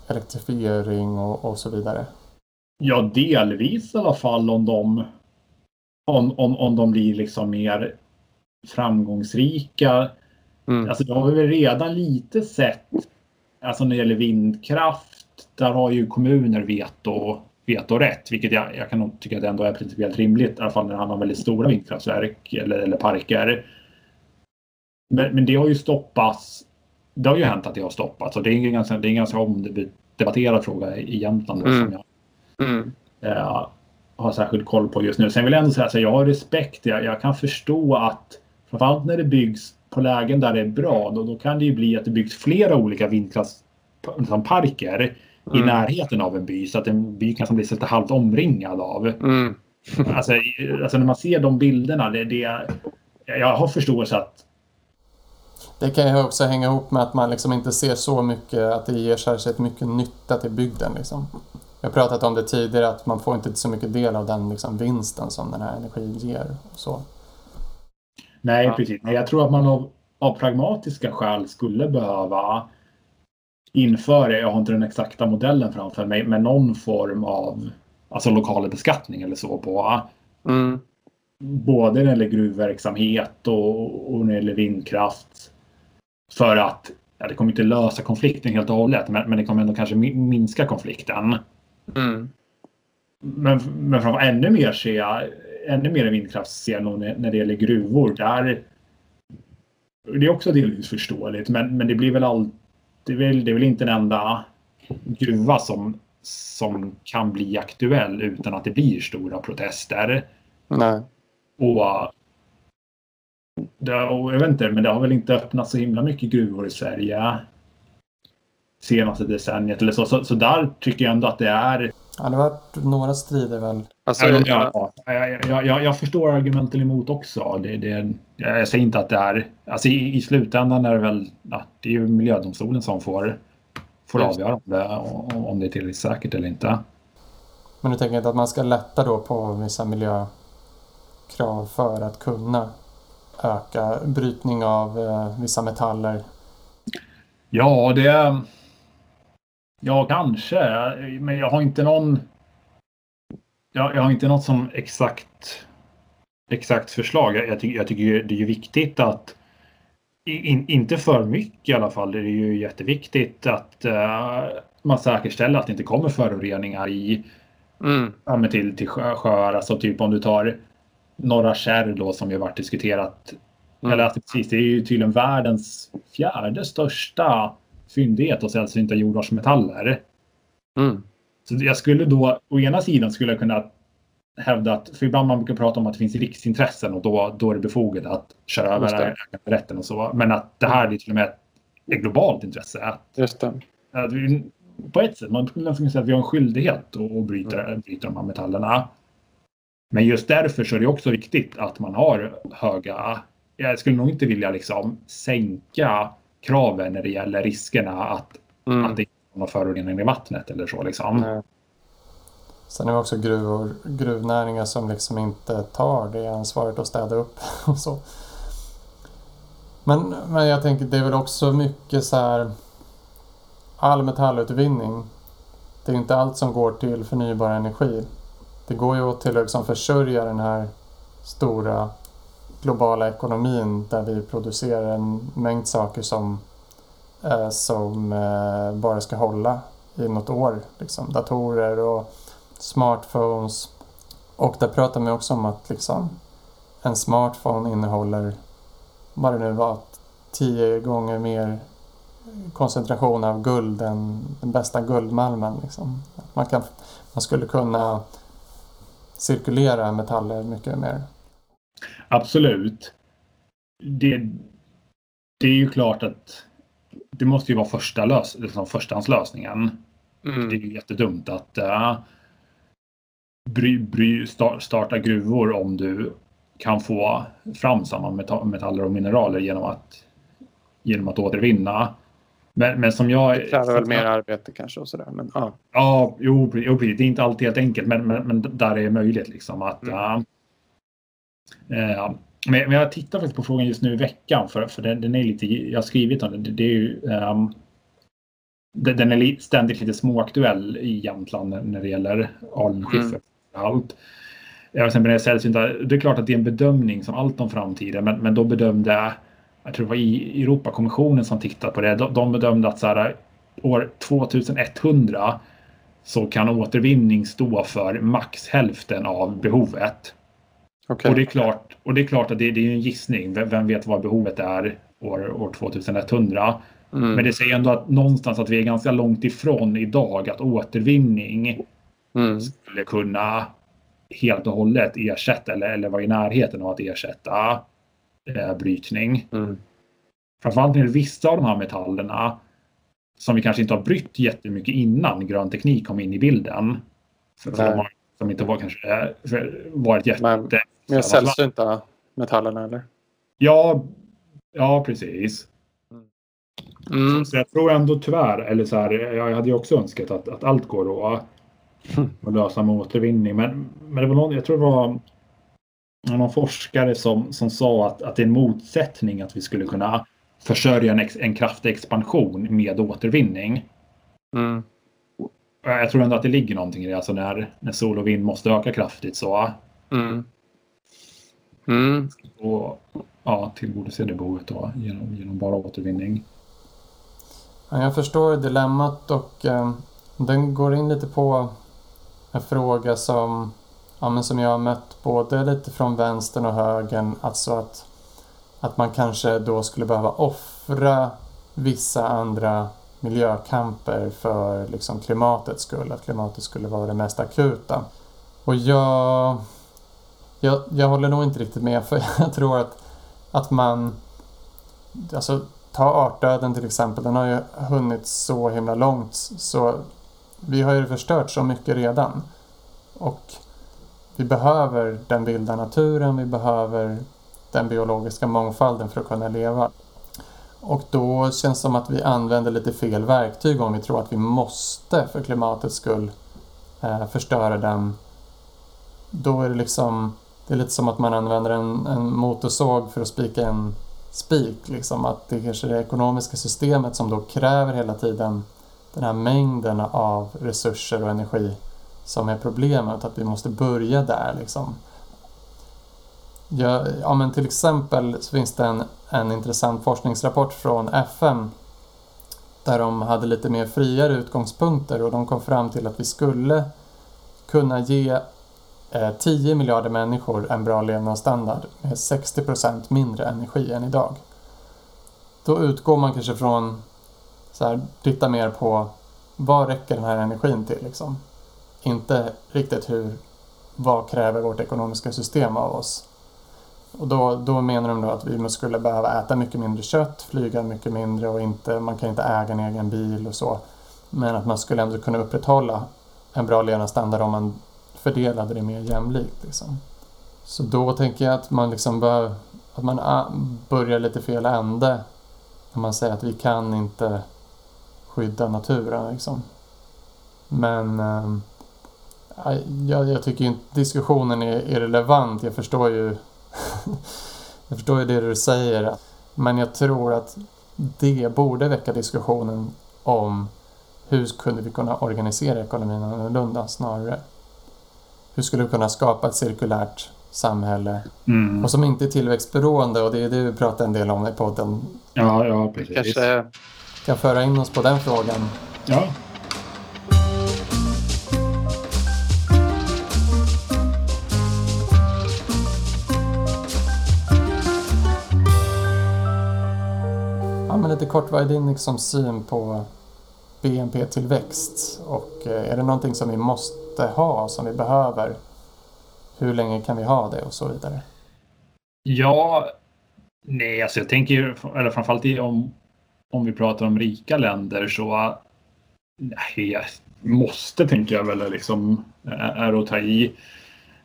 elektrifiering och, och så vidare. Ja, delvis i alla fall om de, om, om, om de blir liksom mer framgångsrika. Mm. Alltså, det har vi redan lite sett. Alltså när det gäller vindkraft. Där har ju kommuner veto, vetorätt, vilket jag, jag kan tycka att ändå är principiellt rimligt. I alla fall när det handlar om väldigt stora vindkraftverk eller, eller parker. Men, men det har ju stoppats. Det har ju hänt att det har stoppats och det är en ganska, det är en ganska omdebatterad fråga i Jämtland. Mm. Som jag, mm. eh, har särskild koll på just nu. Sen vill jag ändå säga att jag har respekt. Jag, jag kan förstå att Framförallt när det byggs på lägen där det är bra, då, då kan det ju bli att det byggs flera olika vindkraftsparker mm. i närheten av en by så att en by kan bli lite halvt omringad av. Mm. alltså, alltså, när man ser de bilderna, det, det, jag har förståelse att det kan ju också hänga ihop med att man liksom inte ser så mycket att det ger särskilt mycket nytta till bygden. Liksom. Jag har pratat om det tidigare att man får inte så mycket del av den liksom, vinsten som den här energin ger. Och så. Nej, precis. Nej, jag tror att man av, av pragmatiska skäl skulle behöva införa, jag har inte den exakta modellen framför mig, men någon form av alltså lokal beskattning eller så på Mm. både när det gäller gruvverksamhet och, och när det gäller vindkraft. För att, ja, det kommer inte lösa konflikten helt och hållet, men, men det kommer ändå kanske mi- minska konflikten. Mm. Men, men framför ännu mer ser jag, ännu mer vindkraft ser jag nog när, när det gäller gruvor. Där, det är också delvis förståeligt, men, men det blir väl all, det är väl, det är väl inte en enda gruva som, som kan bli aktuell utan att det blir stora protester. Nej. Och, det, och jag vet inte, men det har väl inte öppnat så himla mycket gruvor i Sverige senaste decenniet eller så. Så, så där tycker jag ändå att det är Ja, det har varit några strider väl. Alltså, Ja, ja. ja, jag, jag, förstår argumenten emot också. Det, det, jag säger inte att det är... Alltså i, I slutändan är det väl... Det är ju miljödomstolen som får, får Just. avgöra om det, om det är tillräckligt säkert eller inte. Men du tänker inte att man ska lätta då på vissa miljökrav för att kunna öka brytning av eh, vissa metaller? Ja, det... Ja, kanske. Men jag har inte någon... Jag, jag har inte något som exakt, exakt förslag. Jag, jag, tycker, jag tycker det är viktigt att... In, inte för mycket i alla fall. Det är ju jätteviktigt att eh, man säkerställer att det inte kommer föroreningar i, Mm. ja, till, till sjö, sjöar. Alltså typ om du tar Norra Kärr då som ju varit diskuterat. Mm. Eller att precis, det är ju tydligen världens fjärde största fyndighet av sällsynta jordartsmetaller. Mm. Så jag skulle då, å ena sidan skulle jag kunna hävda att, för ibland man brukar prata om att det finns riksintressen och då, då är det befogat att köra över äganderätten och så. Men att det här är till och med ett globalt intresse. Att, Just det. att vi, på ett sätt, man skulle kunna säga att vi har en skyldighet att, att bryta, bryta de här metallerna. Men just därför så är det också viktigt att man har höga... Jag skulle nog inte vilja liksom sänka kraven när det gäller riskerna att, Mm. att det någon förorening i vattnet eller så. Liksom. Nej. Sen är det också gruvor, gruvnäringar som liksom inte tar det ansvaret att städa upp och så. Men, men jag tänker det är väl också mycket så här all metallutvinning. Det är inte allt som går till förnybar energi. Det går ju åt till att liksom försörja den här stora globala ekonomin där vi producerar en mängd saker som, eh, som eh, bara ska hålla i något år. Liksom. Datorer och smartphones. Och där pratar man också om att liksom, en smartphone innehåller, vad det nu var, tio gånger mer koncentration av guld än den bästa guldmalmen. Liksom. Man, kan, man skulle kunna cirkulera metaller mycket mer. Absolut. Det, det är ju klart att det måste ju vara första lös, liksom förstahandslösningen. Det är Mm. ju jättedumt att uh, bry, bry, sta- starta gruvor om du kan få fram samma meta- metaller och mineraler genom att, genom att återvinna. Men, men som jag... Det kräver väl mer arbete kanske och sådär. Men ja. Ja, jo, jo, det är inte alltid helt enkelt, men, men, men där är det möjligt. Liksom, att, Mm. äh, men, jag tittar faktiskt på frågan just nu i veckan, för, för den, den är lite, jag har skrivit om den. Det, det är ju, ehm, den är ständigt lite småaktuell i Jämtland när- det gäller alunskiffer. Allt. Ja, till exempel när det säljs inte, det är klart att det är en bedömning som allt om framtiden, men, men då bedömde, jag tror det var i Europakommissionen som tittade på det, de, de bedömde att så här, år 2100 så kan återvinning stå för max hälften av behovet. Okej. Och, det är klart, och det är klart att det, det är en gissning. Vem, vem vet vad behovet är år, år 2100? Mm. Men det säger ändå att någonstans att vi är ganska långt ifrån idag att återvinning Mm. skulle kunna helt och hållet ersätta eller, eller vara i närheten av att ersätta eh, brytning. Mm. Framförallt när det vissa av de här metallerna som vi kanske inte har brytt jättemycket innan grön teknik kom in i bilden. För, för som inte var kanske eh, för- varit jätte... Men- Mer sällsynta metallerna eller? Ja, ja precis. Mm. Så jag tror ändå tyvärr, eller så här, jag hade ju också önskat att, att allt går att, att lösa med återvinning. Men, men det var någon, jag tror det var någon forskare som, som sa att, att det är en motsättning att vi skulle kunna försörja en, ex, en kraftig expansion med återvinning. Mm. Jag tror ändå att det ligger någonting i det. Alltså när, när sol och vind måste öka kraftigt så Mm. Mm. och ja, tillgodose det behovet då, genom, genom bara återvinning. Ja, jag förstår dilemmat och eh, den går in lite på en fråga som, ja, men som jag har mött både lite från vänstern och högern. Alltså att, att man kanske då skulle behöva offra vissa andra miljökamper för liksom, klimatets skull. Att klimatet skulle vara det mest akuta. Och jag, jag, jag håller nog inte riktigt med för jag tror att, att man Alltså ta artdöden till exempel, den har ju hunnit så himla långt så vi har ju förstört så mycket redan. Och vi behöver den vilda naturen, vi behöver den biologiska mångfalden för att kunna leva. Och då känns det som att vi använder lite fel verktyg om vi tror att vi måste för klimatets skull eh, förstöra den. Då är det liksom, det är lite som att man använder en, en motorsåg för att spika en spik. Liksom, att det kanske är det ekonomiska systemet som då kräver hela tiden den här mängden av resurser och energi som är problemet. Att vi måste börja där. Liksom. Ja, ja, men till exempel så finns det en, en intressant forskningsrapport från FN där de hade lite mer friare utgångspunkter och de kom fram till att vi skulle kunna ge eh, 10 miljarder människor en bra levnadsstandard med 60 procent mindre energi än idag. Då utgår man kanske från så här, titta mer på vad räcker den här energin till liksom. Inte riktigt hur, vad kräver vårt ekonomiska system av oss. Och då, då menar de då att vi skulle behöva äta mycket mindre kött, flyga mycket mindre och inte, man kan inte äga en egen bil och så. Men att man skulle ändå kunna upprätthålla en bra levnadsstandard om man fördelade det mer jämlikt. Liksom. Så då tänker jag att man liksom bör, att man ah, börjar lite fel ände när man säger att vi kan inte skydda naturen. Liksom. Men äh, jag, jag tycker inte diskussionen är irrelevant. Jag förstår ju jag förstår ju det du säger. Men jag tror att det borde väcka diskussionen om hur kunde vi kunna organisera ekonomin annorlunda snarare. Hur skulle vi kunna skapa ett cirkulärt samhälle Mm. och som inte är tillväxtberoende och det är det vi pratar en del om i podden. Ja, ja, precis. Kanske, Kan föra in oss på den frågan. Ja. Men lite kort, vad är din liksom, syn på BNP-tillväxt? Och eh, är det någonting som vi måste ha, som vi behöver? Hur länge kan vi ha det och så vidare? Ja, nej, alltså jag tänker, eller framförallt i- om, om vi pratar om rika länder så nej, jag måste tänker jag väl liksom är att ta i.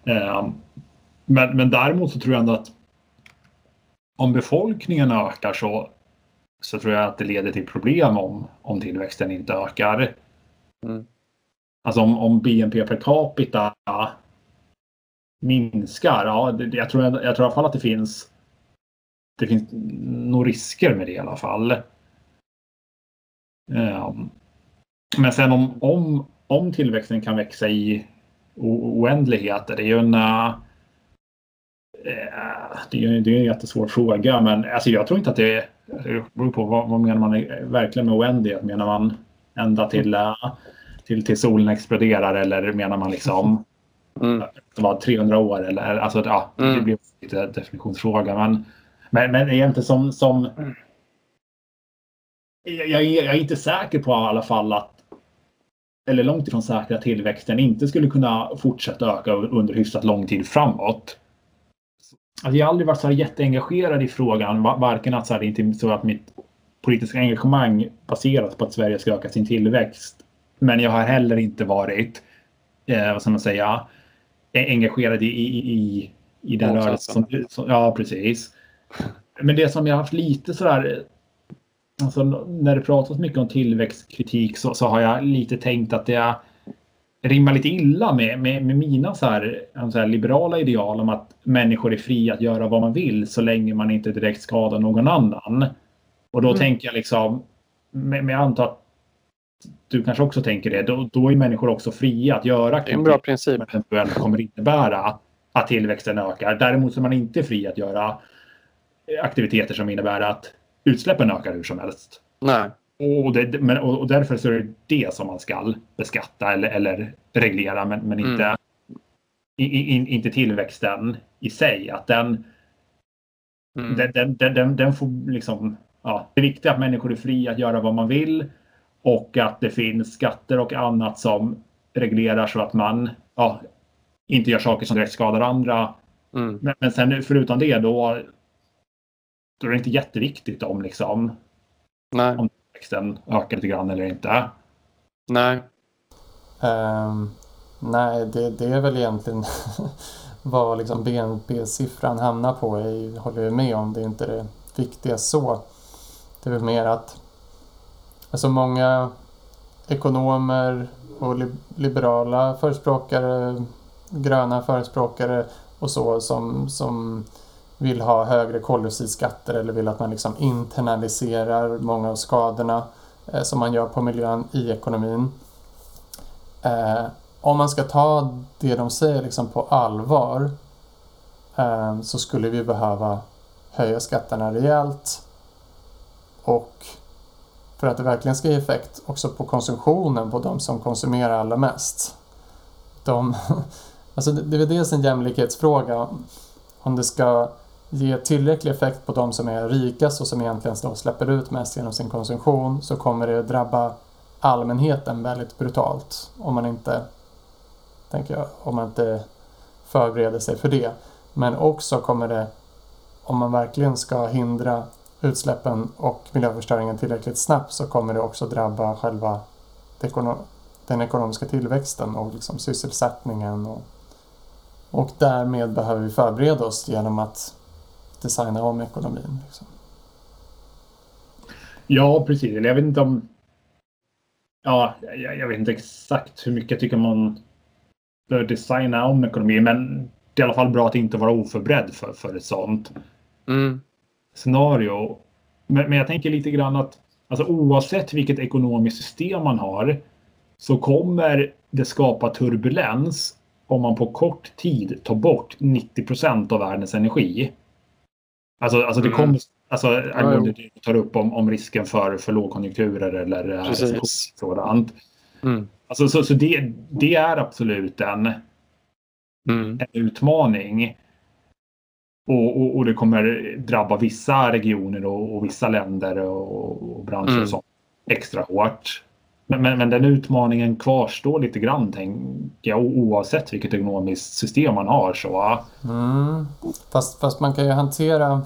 Ehm, men, men däremot så tror jag ändå att om befolkningen ökar så, så tror jag att det leder till problem om, om tillväxten inte ökar. Mm. Alltså om, om BNP per capita minskar, ja, det, jag, tror, jag tror i alla fall att det finns det finns nog risker med det i alla fall. Ehm, Men sen om, om, om tillväxten kan växa i o- oändligheter, det är ju en eh, det är ju det är en jättesvår fråga, men alltså jag tror inte att det det beror på vad, vad menar man är- verkligen med oändlighet? Menar man ända till, eh, till, till solen exploderar eller menar man liksom mm, det var 300 år eller alltså ja, det Mm. blir lite definitionsfråga. Men, men, men egentligen som, som jag, jag, är- jag är inte säker på i alla fall att eller långt ifrån säker att tillväxten inte skulle kunna fortsätta öka under hyfsat lång tid framåt. Alltså jag har aldrig varit så här jätteengagerad i frågan, va- varken att så här, inte så att mitt politiska engagemang baseras på att Sverige ska öka sin tillväxt. Men jag har heller inte varit, eh, vad ska man säga, e- engagerad i, i, i, i den rörelse som, som... Ja, precis. Men det som jag har haft lite sådär... Alltså, när det pratas mycket om tillväxtkritik så, så har jag lite tänkt att det är... rimmar lite illa med, med, med mina så här, så här liberala ideal om att människor är fria att göra vad man vill så länge man inte direkt skadar någon annan. Och då mm. tänker jag liksom, med, med antar att du kanske också tänker det, då, då är människor också fria att göra det är en bra princip. eventuellt kommer innebära att tillväxten ökar. Däremot är man inte fri att göra aktiviteter som innebär att utsläppen ökar hur som helst. Nej. Och, det, men, och, därför så är det det som man ska beskatta eller, eller reglera, men, men inte, mm. i, i, inte tillväxten i sig. Att den, mm. den, den, den, den, får liksom, ja, det är viktigt att människor är fria att göra vad man vill och att det finns skatter och annat som reglerar så att man ja, inte gör saker som direkt skadar andra. Mm. Men, men sen förutom det då, då är det inte jätteviktigt om liksom Nej. om tillväxten ökar lite grann eller inte. Nej. Um, nej, det, det är väl egentligen vad liksom BNP-siffran hamnar på. Jag håller jag med om. Det är inte det viktiga så. Det är väl mer att alltså många ekonomer och liberala förespråkare, gröna förespråkare och så som, som vill ha högre koldioxidskatter eller vill att man liksom internaliserar många av skadorna eh, som man gör på miljön i ekonomin. Eh, om man ska ta det de säger liksom på allvar eh, så skulle vi behöva höja skatterna rejält och för att det verkligen ska ge effekt också på konsumtionen på de som konsumerar allra mest. De, alltså det, det är väl dels en jämlikhetsfråga om det ska ge tillräcklig effekt på de som är rikast och som egentligen släpper ut mest genom sin konsumtion så kommer det drabba allmänheten väldigt brutalt om man inte, tänker jag, om man inte förbereder sig för det. Men också kommer det, om man verkligen ska hindra utsläppen och miljöförstöringen tillräckligt snabbt så kommer det också drabba själva den ekonomiska tillväxten och liksom sysselsättningen. Och, och därmed behöver vi förbereda oss genom att designa om ekonomin. Liksom. Ja, precis. Jag vet inte om... Ja, jag, jag, vet inte exakt hur mycket jag tycker man bör designa om ekonomin, men det är i alla fall bra att inte vara oförberedd för, för ett sånt mm. scenario. Men, men jag tänker lite grann att alltså, oavsett vilket ekonomiskt system man har så kommer det skapa turbulens om man på kort tid tar bort 90 procent av världens energi. Alltså, alltså det mm. kommer, alltså, angående det du tar upp om, om risken för, för lågkonjunkturer eller eh, Precis. sådant. Mm. Alltså, så så det, det är absolut en, mm. en utmaning. Och, och, och, det kommer drabba vissa regioner och, och vissa länder och, och branscher mm. extra hårt. Men, men, men, den utmaningen kvarstår lite grann, tänker jag, oavsett vilket ekonomiskt system man har. Så. Mm. Fast, fast man kan ju hantera...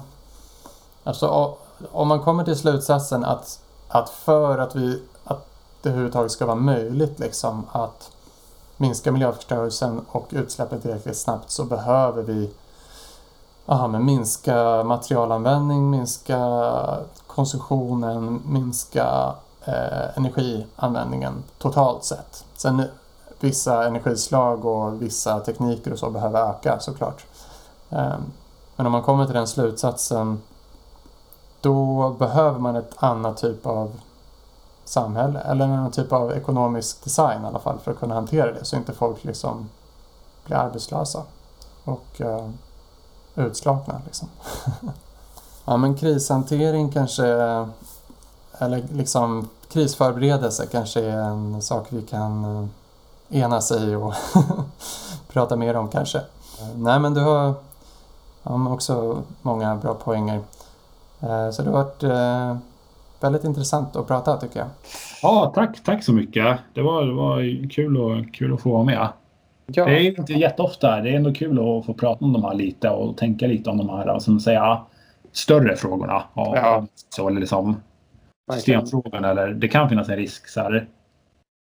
Alltså, om man kommer till slutsatsen att, att för att, vi, att det överhuvudtaget ska vara möjligt liksom, att minska miljöförstörelsen och utsläppen tillräckligt snabbt så behöver vi aha, men minska materialanvändning, minska konsumtionen, minska eh, energianvändningen totalt sett. Sen vissa energislag och vissa tekniker och så behöver öka såklart. Eh, men om man kommer till den slutsatsen då behöver man ett annat typ av samhälle eller en annan typ av ekonomisk design i alla fall för att kunna hantera det så inte folk liksom blir arbetslösa och uh, utslagna. Liksom. ja men krishantering kanske eller liksom krisförberedelse kanske är en sak vi kan eh, enas i och prata mer om kanske. Nej men du har ja, också många bra poänger. Eh, så det har varit eh, väldigt intressant att prata tycker jag. Ja, tack, tack så mycket. Det var, det var kul, och, kul att få vara med. Ja. Det är inte jätteofta. Det är ändå kul att få prata om de här lite och tänka lite om de här som säga, större frågorna. Och, ja. så, eller liksom, systemfrågan eller det kan finnas en risk så här,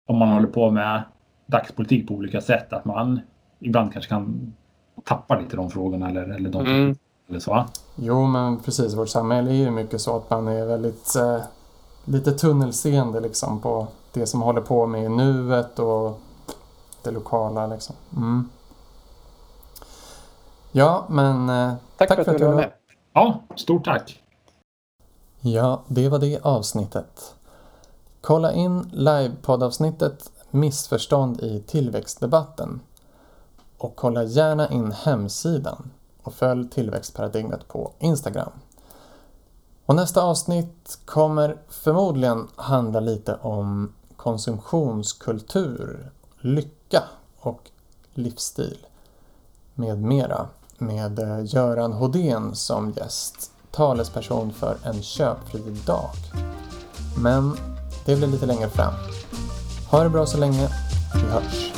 om man håller på med dagspolitik på olika sätt att man ibland kanske kan tappa lite de frågorna eller, eller de mm. eller så. Jo men precis, vårt samhälle är ju mycket så att man är väldigt eh, lite tunnelseende liksom på det som håller på med i nuet och det lokala liksom. Mm. Ja, men eh, Tack, för att du var med. Ja, stort tack. Ja, det var det avsnittet. Kolla in livepoddavsnittet Missförstånd i tillväxtdebatten. Och kolla gärna in hemsidan och följ tillväxtparadigmet på Instagram. Och nästa avsnitt kommer förmodligen handla lite om konsumtionskultur, lycka och livsstil med mera med eh, Göran Hodén som gäst, talesperson för en köpfri dag. Men det blir lite längre fram. Ha det bra så länge. Vi hörs.